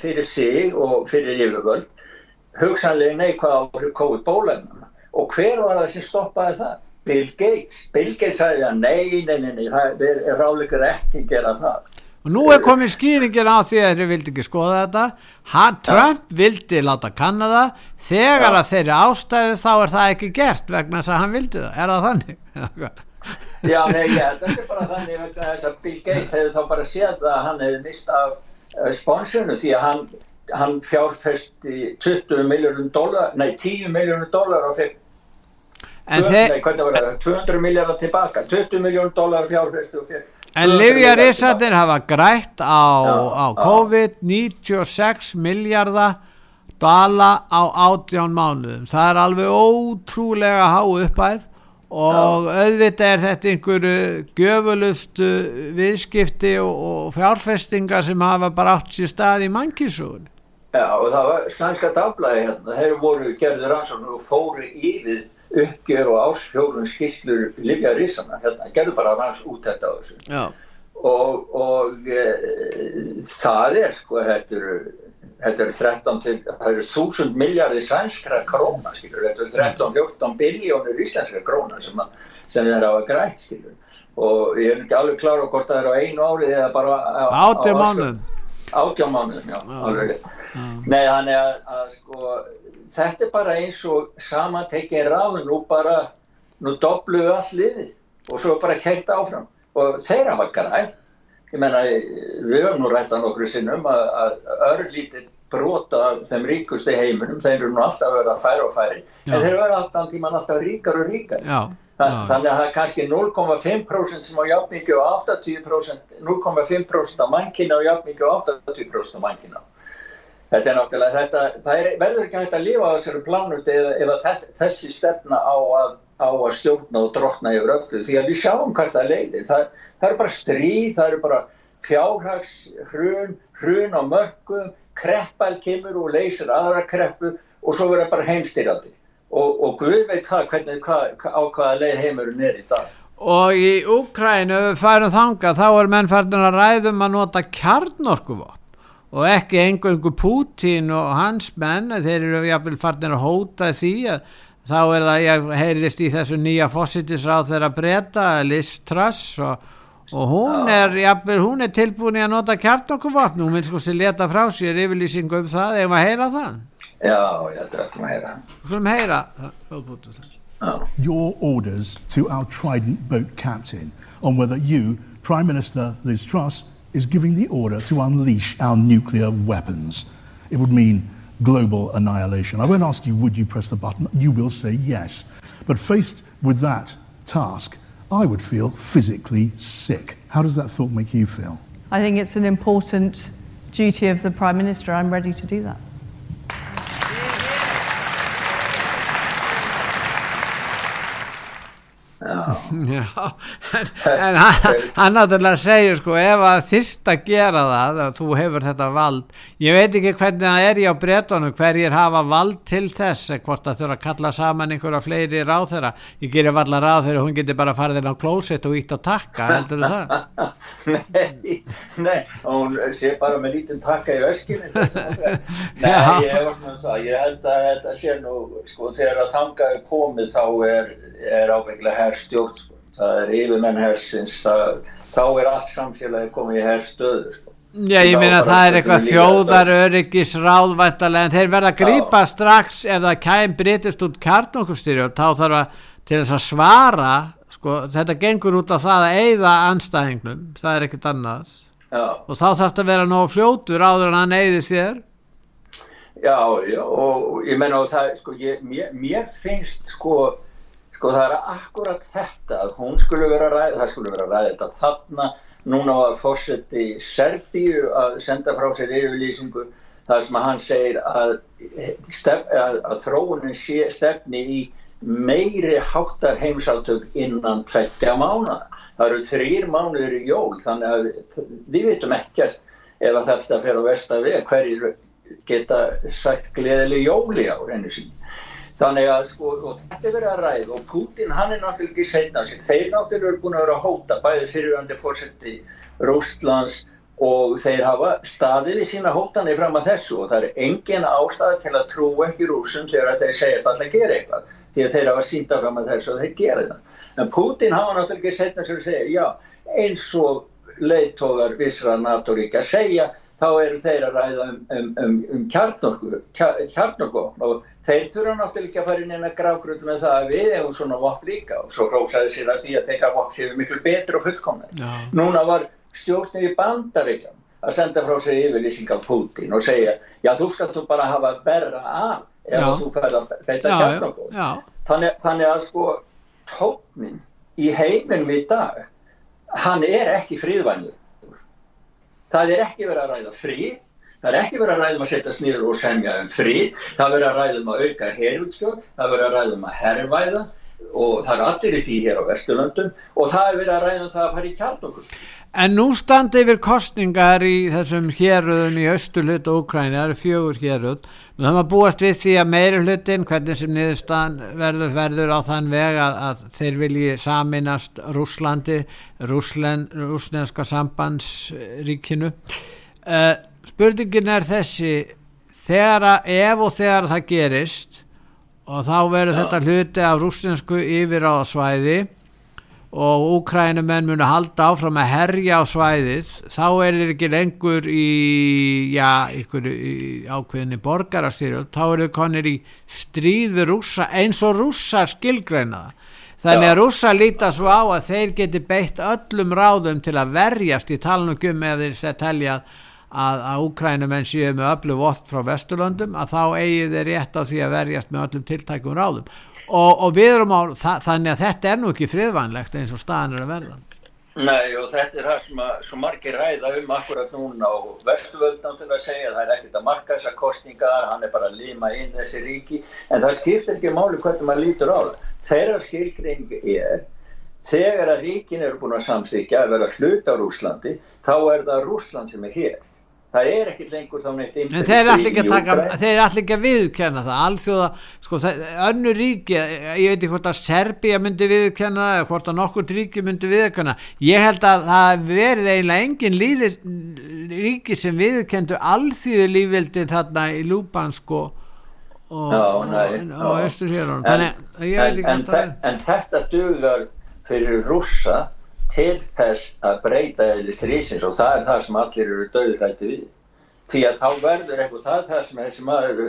fyrir sig og fyrir yfirvöld hugsanlega neikvæða á COVID bólefnum og hver var það sem stoppaði það? Bill Gates. Bill Gates sagði að nei, nei, nei, nei það er ráðleikar ekki að gera það og nú er komið skýringin á því að þeir vildi ekki skoða þetta hann, Trump ja. vildi láta kanna það þegar ja. að þeirri ástæðu þá er það ekki gert vegna þess að hann vildi það er það þannig? Já, nei, yeah, þetta er bara þannig vegna þess að Bill Gates hefði þá bara séð að hann hefði mist af uh, sponsinu því að hann, hann fjárfest í 20 miljónum dólar, nei 10 miljónum dólar og fekk 200 miljardar tilbaka 20 miljónum dólar fjárfest og fekk En Livjarísatir hafa grætt á, á COVID 96 miljardar dala á 18 mánuðum. Það er alveg ótrúlega há uppæð og auðvitað er þetta einhverju göfulustu viðskipti og, og fjárfestingar sem hafa bara átt sér stað í mannkísugun. Já og það var sænska dagblæði hérna, þeir voru gerðir ansvonu og fóri yfir uppgjör og ásfjórun skýrslur Livja Rísana, hérna, gerðu bara hans út þetta á þessu. Já. og, og e, það er sko, þetta eru þetta eru 13 til, það eru 1000 miljardi sænskra króna, skilur, þetta eru 13-14 biljónir íslenskra króna sem, að, sem þeir hafa grætt, skilur og ég er ekki alveg klar á hvort það eru á einu árið eða bara átjá mánuðum. Átjá mánuðum, já, alveg Nei, þannig að, að sko þetta er bara eins og samantekkin ráð nú bara, nú doblu við all liðið og svo bara keitt áfram og þeirra var grænt ég menna, við höfum nú rætt á nokkru sinnum að, að örlítið brota þeim ríkusti heiminum, þeir eru nú alltaf að vera færi og færi, Já. en þeir eru alltaf tíman alltaf ríkar og ríkar. já, Þa, já, Þannig að það er kannski 0,5% sem á jafnmikið og 80%, 0,5% af mannkynna og jafnmikið og 80% af mannkynna. Þetta er náttúrulega, þetta, það er, verður ekki hægt að lifa á þessari plánuti ef að þess, þessi stefna á að, á að stjórna og drotna yfir öllu. Því að við sjáum hvert það leiði. Það, það er bara stríð, það eru bara fjárhags, hrun, hrun á mörgum, kreppal kemur og leysir aðra kreppu og svo verður bara heimstyrjandi. Og, og Guð veit hvað, hvernig, hvað, á hvaða leið heimurinn er í dag. og í Úkrænu færum þanga þá er menn færðin að ræðum að nota kjarnorkuvopn og ekki engungu Pútín og hans menn þeir eru jafnvel færðin að hóta því að þá er það, ég heyrðist í þessu nýja fósittisráð þeirra breyta Liz Truss og, og hún er jafnvel, hún er tilbúin í að nota kjarnorkuvopn. Hún vil sko sér leta frá sér yfirlýsingu um það, ef maður heyra það? Já, ég ætla ekki að heyra. Skulum heyra your orders to our Trident boat captain on whether you, Prime Minister Liz Truss, is giving the order to unleash our nuclear weapons. It would mean global annihilation. I won't ask you, would you press the button? You will say yes. But faced with that task, I would feel physically sick. How does that thought make you feel? I think it's an important duty of the Prime Minister. I'm ready to do that. Já, en, en hann, hann náttúrulega segir sko ef að þyrst að gera það að þú hefur þetta vald ég veit ekki hvernig það er í á bretunum hverjir hafa vald til þess hvort það þurfa að kalla saman einhverja fleiri ráð þeirra ég gerir valla ráð þeirra hún getur bara farið inn á klósett og ítt á takka heldur þú það? nei, nei, hún sé bara með lítinn takka í öskinni Nei, Já. ég hef svona um það ég held að þetta sé nú sko, þegar að þanga er komið þá er, er ábyggilega herrstjórn sko. það er yfirmenn hersins það, þá er allt samfélagi komið í herrstöðu sko. Já, ég meina bara það er eitthvað líka þjóðar öryggis ráðvæntalega en þeir verða að grípa strax ef það kæm breytist út kjarnokustyrjum þá þarf að til þess að svara sko, þetta gengur út á það að eyða anstæðingnum, það er ekkert annað Já. og þá þarf þetta að vera nógu fljótur áður en hann eyði sér Já, já, og ég menna og það, sko, ég, mér, mér finnst, sko, sko, það er akkurat þetta að hún skulle vera ræða, það skulle vera ræða þetta þarna, núna var fórseti Serbíu að senda frá sér yfirlýsingu, þar sem hann segir að, stef, að, að þróunin sé stefni í meiri háttar heimsátök innan tveggja mánuða. Það eru þrýr mánuður í jól, þannig að við, við vitum ekkert ef að þetta fer á versta veg, hverjir geta sagt gleðileg jóli á reynu sín. Þannig að sko, og þetta er verið að ræða og Putin hann er náttúrulega ekki seinna sig. Þeir náttúrulega eru búin að vera að hóta bæði fyrirvændi fórseti Rústlands og þeir hafa staðið í sína hótani fram að þessu og það er engin ástæði til að trúa ekki rúsum þegar þeir segjast alltaf að gera eitthvað því að þeir hafa sínda fram að þessu og þeir gera það. En Putin hafa náttúrulega ekki seinna sig að segja já eins og leiðtógar vissra NATO-ríkja segja þá eru þeir að ræða um, um, um, um kjarnorku, kjar, kjarnorku og þeir þurfa náttúrulega ekki að fara inn eina grágröð með það að við hefum svona vopp líka og svo rósaði sér að því að þeirra vopp séu miklu betur og fullkomnir. Já. Núna var stjórnir í bandaríkjum að senda frá sig yfirlýsing af Putin og segja já þú skalt þú bara hafa verra af ef Já. þú færð að beita já, Þannig, þannig að sko tóknin í heiminum í dag hann er ekki fríðvænur það er ekki verið að ræða fríð það er ekki verið að ræða um að setja snýður og semja um fríð það er verið að ræða um að auka herutskjörn það er verið að ræða um að herrvæða og það er allir í því hér á Vesturlöndum. Og það er verið að ræða um það að fara í kjarnokus En nú standi yfir kostningar í þessum héröðum í östu hlut og Úkræni, það eru fjögur héröð. Nú það maður búast við því að meiri hlutin, hvernig sem niðurstaðan verður, verður á þann veg að, að þeir vilji saminast Rúslandi, Rúslen, rúslenska sambandsríkinu. Uh, spurningin er þessi, þegar að, ef og þegar það gerist og þá verður þetta hluti af rúslensku yfir á svæði og úkrænumenn munu halda áfram að herja á svæðið þá er þeir ekki lengur í já, ykkur í ákveðinni borgarastyrjöld, þá eru konir í stríð við rússa eins og rússar skilgreina það. Þannig að rússa líta svo á að þeir geti beitt öllum ráðum til að verjast í talnum um eða þeir sér telja að, að Úkrænumenn séu með öllu vort frá Vesturlöndum að þá eigi þeir rétt á því að verjast með öllum tiltækum ráðum. Og, og við erum á þa þannig að þetta er nú ekki friðvænlegt eins og staðan er að verða. Nei og þetta er það sem að svo margir ræða um akkurat núna og Vesturvöldum til að segja það er ekkert að marka þessar kostningar, hann er bara að lima inn þessi ríki. En það skiptir ekki máli hvernig maður lítur á það. Þeirra skilgring er þegar að ríkin eru búin að samþykja að vera hlut á Rúslandi þá er það Rúsland sem er hér það er ekkit lengur þá neitt en þeir er allir ekki að taka þeir er allir ekki að viðkenna það. Alls og sko önnu ríki ég veit ekki hvort að Serbia myndi viðkenna eða hvort að nokkur ríki myndi viðkenna ég held að það verði eiginlega engin líðir, ríki sem viðkendu allþýðu lífveldi þarna í Lúbansk og östur hér en, en, en, en þetta dugar fyrir rússa til þess að breyta eða strísins og það er það sem allir eru döðrætti við því að þá verður eitthvað það það sem þessi maður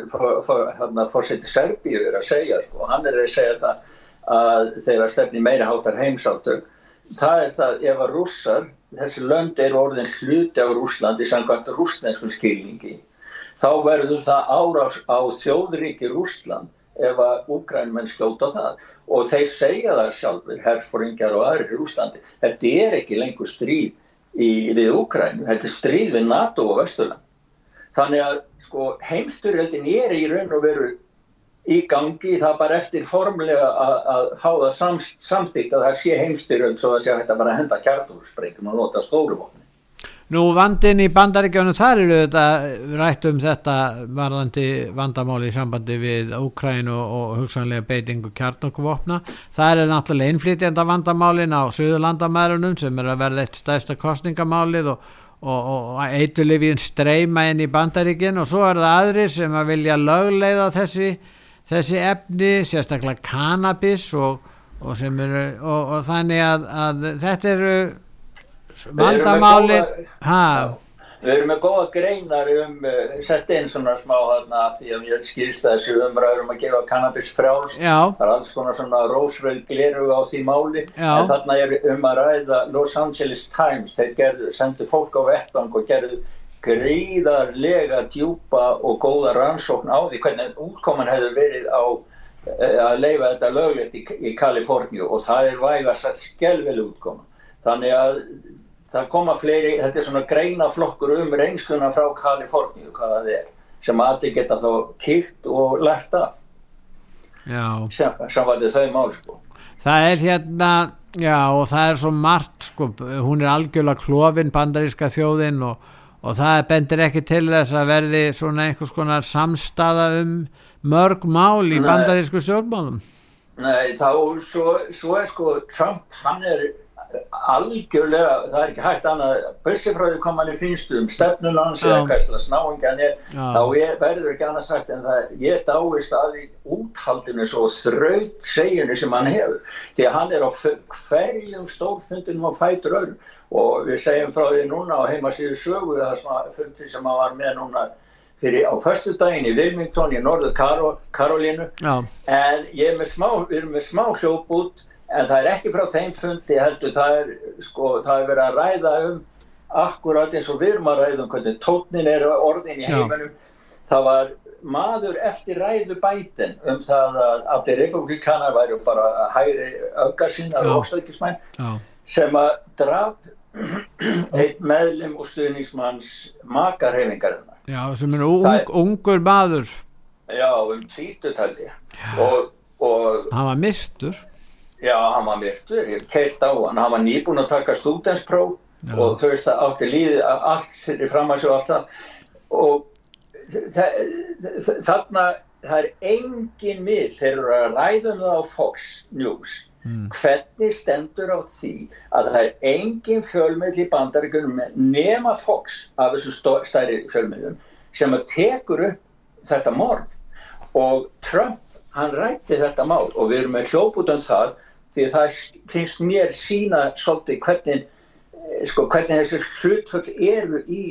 hérna, fórseti Serbíu er að segja sko. hann er að segja það að þegar stefni meira hátar heimsáttöng það er það ef að rússar þessi lönd er orðin hluti á Rúslandi samkvæmt rúsnenskum skilningi þá verður það árás á þjóðríki Rúsland ef að úgrænmenn skjóta það og þeir segja það sjálfur, herfóringjar og aðrir í Úslandi, þetta er ekki lengur stríð í, við Úgrænu, þetta er stríð við NATO og Vesturland. Þannig að sko, heimsturjöldin er í raun og veru í gangi, það bara eftir formulega að fá það samst, samstíkt að það sé heimsturjöld svo að sé að þetta bara henda kjartúrsprengjum og nota stóruvopni. Nú vandin í bandaríkjónu þar eru þetta rætt um þetta varðandi vandamáli í sambandi við Úkræn og, og hugsanlega beitingu kjarnokvopna. Það er náttúrulega innflytjanda vandamálin á Suðurlandamærunum sem er að verða eitt stæsta kostningamálið og, og, og eitulifin streyma inn í bandaríkinn og svo er það aðri sem að vilja lögleiða þessi, þessi efni, sérstaklega cannabis og þannig að, að þetta eru vandamáli við erum með góða greinar um uh, sett inn svona smá hana því að ég skýrst þessu umræður um að gefa kannabis frjáls. Það er alls konar svona rósröld gleru á því máli. Já. en þarna er um að ræða Los Angeles Times. Þeir gerðu, sendu fólk á vettvang og gerðu gríðarlega djúpa og góða rannsókn á því hvernig útkoman hefur verið á uh, að leifa þetta löglegt í, í Kaliforníu. Og það er vægast að skjálfileg útkoman þannig að það koma fleiri, þetta er svona greinaflokkur um reynsluna frá Kaliforníu hvaða það er, sem aðri geta þá kilt og lært af. Sem, sem var þetta þau mál sko. Það er hérna já og það er svo margt sko, hún er algjörlega klófin bandaríska þjóðin og, og það bendir ekki til þess að verði svona einhvers konar samstaða um mörg mál í bandarísku stjórnmálum. Nei, þá svo, svo er sko Trump, hann er algjörlega, það er ekki hægt annað. Bussifröðu kom hann í finnstu um stefnunans eða náingan er þá er, verður ekki annað sagt en það ég dáist að því úthaldinu svo þraut seginu sem hann hefur. Því að hann er á hverjum stórfundinum á fætur öll og við segjum frá því núna á heimasíðu sögu það fundi sem hann var með núna fyrir á förstu daginn í Wilmington í norðu Karolínu en ég er með smá, við erum með smá hljóp út en það er ekki frá þeim fundi heldur það er, sko, það er verið að ræða um akkurat eins og við erum að ræða um hvernig tónin er orðin í heiminum. Það var maður eftir ræðu bætin um það að allir republikanar væri bara hægri augar sína sem að draf einn meðlum og stuðningsmanns makarhefingarinnar Já, sem er ung, er, ungur maður. Já, um tvítutaldi og, og hann var mistur Já, hann var myrktur, ég keilt á hann, hann var nýbúin að taka stúdenspróf og þau veist að átti líðið allt fyrir fram að sjá allt það. Og þarna það er engin mið. Þeir eru að ræða um það á Fox News. Mm. hvernig stendur á því að það er engin fjölmiðl í bandaríkunum nema Fox af þessu stærri fjölmiðlum sem að tekur upp þetta mord og Trump hann rætti þetta mál og við erum með hljóputan það því að það finnst mér sína svolítið hvernig, eh, sko, hvernig þessi hlutföll eru í,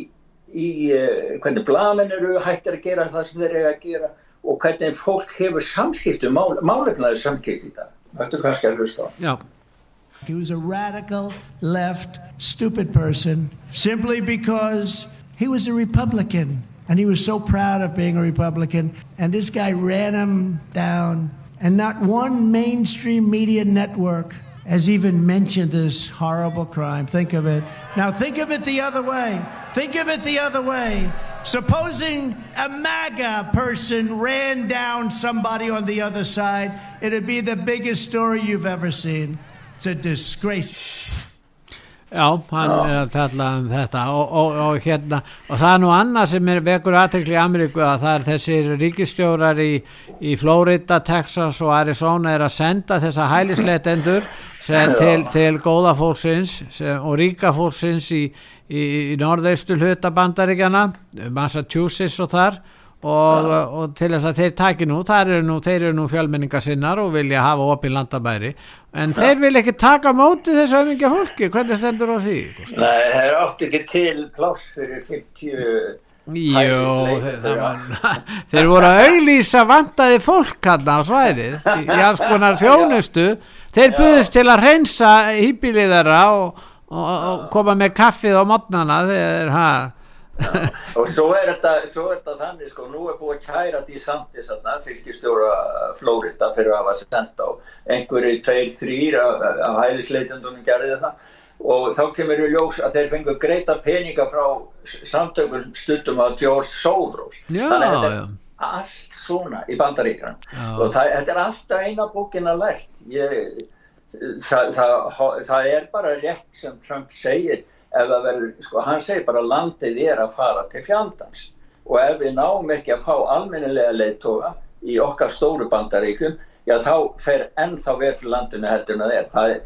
í uh, hvernig blamin eru hættir að gera það sem þeir eru að gera og hvernig fólk hefur samskiptu, mál, málefnaði samskipt í það. Þetta er kannski að hlusta á. Já. He was a radical left stupid person simply because he was a Republican and he was so proud of being a Republican. And this guy ran him down, and not one mainstream media network has even mentioned this horrible crime. Think of it. Now, think of it the other way. Think of it the other way. Supposing a MAGA person ran down somebody on the other side, it'd be the biggest story you've ever seen. It's a disgrace. Já, hann Já. er að tala um þetta og, og, og hérna og það er nú annað sem er vekur aðtekli í Ameríku að það er þessir ríkistjórar í, í Florida, Texas og Arizona er að senda þessa hælisleitendur til, til góða fólksins og ríka fólksins í, í, í norðaustu hlutabandaríkjana Massachusetts og þar og, og til þess að þeir taki nú, eru nú þeir eru nú fjölmenninga sinnar og vilja hafa opið landabæri en ja. þeir vil ekki taka móti þessu öfingja fólki, hvernig stendur á því? Nei, þeir átti ekki til pláss fyrir 50 Jó, þeir, voru að auðlýsa vandaði fólk hann á svæðið í, alls konar þjónustu. Þeir buðist til að reynsa hýpilið þeirra og, og, og koma með kaffið á mótnana þegar það og svo er, þetta, svo er þetta þannig sko, nú er búið að kæra því samtis fylgjastjóra Flórida fyrir að hafa sendt á einhverju tveir, þrýr af hælisleitundunum gerði þetta. Og þá kemur við ljós að þeir fengu greita peninga frá samtökum stundum af George Soros. Þannig að þetta er allt svona í bandaríkran og það, þetta er alltaf eina búkin að lært. Ég, það, það, það er bara rétt sem Trump segir ef það verður, sko hann segir bara landið er að fara til fjandans. Og ef við náum ekki að fá almennilega leittóa í okkar stóru bandaríkum, já þá fer ennþá verð fyrir landinu heldur en það er. Það er,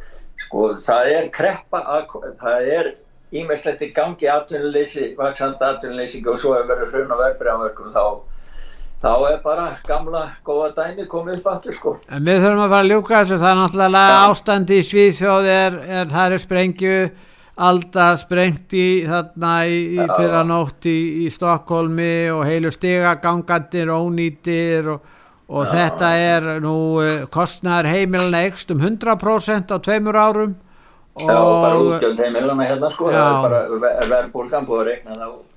sko, það er kreppa að, það er ímestlegt í gangi atvinnuleysi, vaksandi atvinnuleysi og svo ef verður hrun og verðbregðanverkum þá þá er bara gamla góða dæmi komið upp aftur sko. En við þurfum að fara að ljúka þessu, það er náttúrulega ástandi í Svíðsjóð er, er það er sprengju Alda sprengt í þarna í, í fyrra nótt í, í Stokkólmi og heilu stigagangandir ónýtir og, og þetta er nú uh, kostnæðar heimilin ekst um 100% á tveimur árum og Já, bara útgjöld heimilina hérna sko, það er bara verðbólgan búið að rekna það út.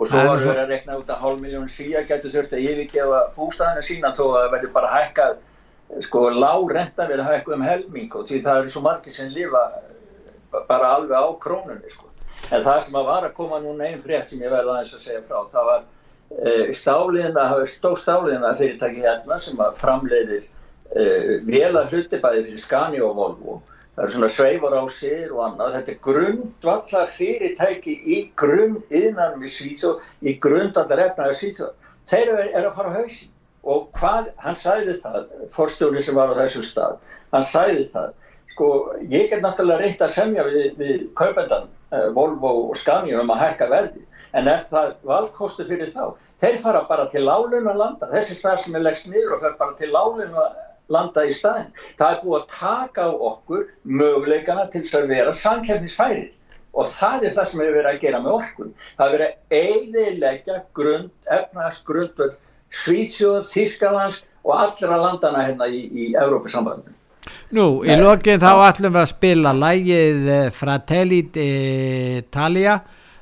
Og svo var það að rekna út að hálf miljón síja getur þurft að yfirgefa bústæðinu sína þó að verður bara hækkað sko lág renta verður hækkað um helming og því það eru svo margir sem lifa bara alveg á krónunni sko. en það sem að var að koma núna einn frétt sem ég verði aðeins að segja frá það var e, stáliðina, stóð stáliðina fyrirtæki hérna sem að framleiðir e, vela hluti bæði fyrir Skani og Volvo. Það eru svona sveifar á sér og annað. Þetta er grundvallar fyrirtæki í grunn innanum í Svíþjóð í grundvallar efnaði Svíþjóð. Þeir eru er að fara á hausin og hvað, hann sæði það forstjóri sem var á þessum stað hann sæði það sko, ég get náttúrulega reynt að semja við, við kaupendan uh, Volvo og Scania um að hækka verði en er það valkostu fyrir þá? Þeir fara bara til lálun að landa þessi svar sem er leggst niður og fer bara til lálun að landa í staðin það er búið að taka á okkur möguleikana til að vera sankefnisfæri og það er það sem er verið að gera með orkun. Það er verið að eidilegja grund, efnast grundvöld Svítsjóð, Þískalands og allra landana hérna í, í Európa-sambandinu Nú, í lokin þá ætlum við að spila lægið eh, Fratelli Italia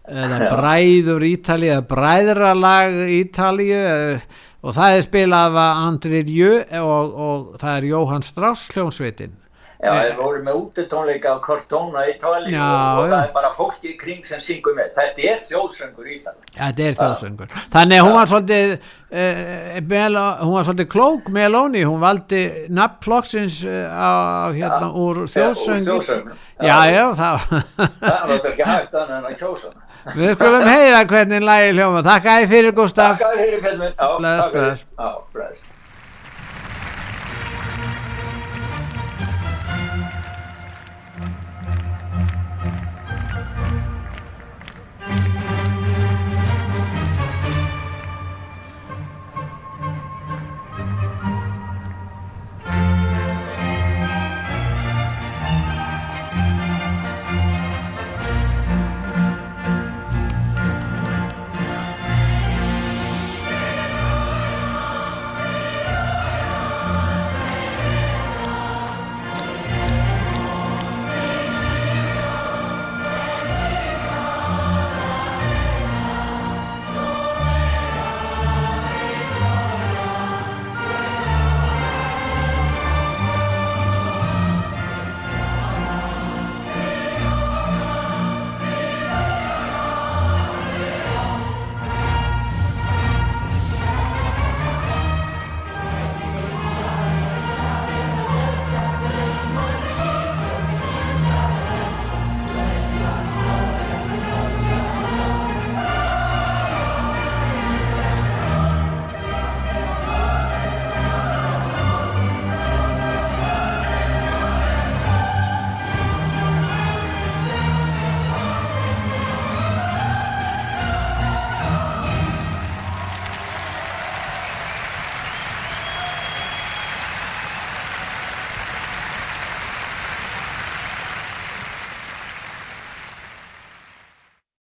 eða Bræður Ítalið eða Bræðralag Ítalið eh, og það er spilað af Andrið Jö og, og það er Jóhann Strauss hljómsveitin Já, við vorum með útetónleika á Cortona í Tali og, og það er bara fólki í kring sem syngur með. Þetta er þjóðsöngur í það. Þetta er þjóðsöngur. Þannig hún var svolítið, eh, mel, hún var svolítið klók með Lóni, hún valdi nafnflokksins eh, á, hérna, ja. úr þjóðsöngur. Já, já, það. það var ekki hægt annað en að kjósa hana. Við skulum heyra hvernig lægi hljóma. Takk þið fyrir Gustaf. Takk þið fyrir Pellminn. Bless, bless.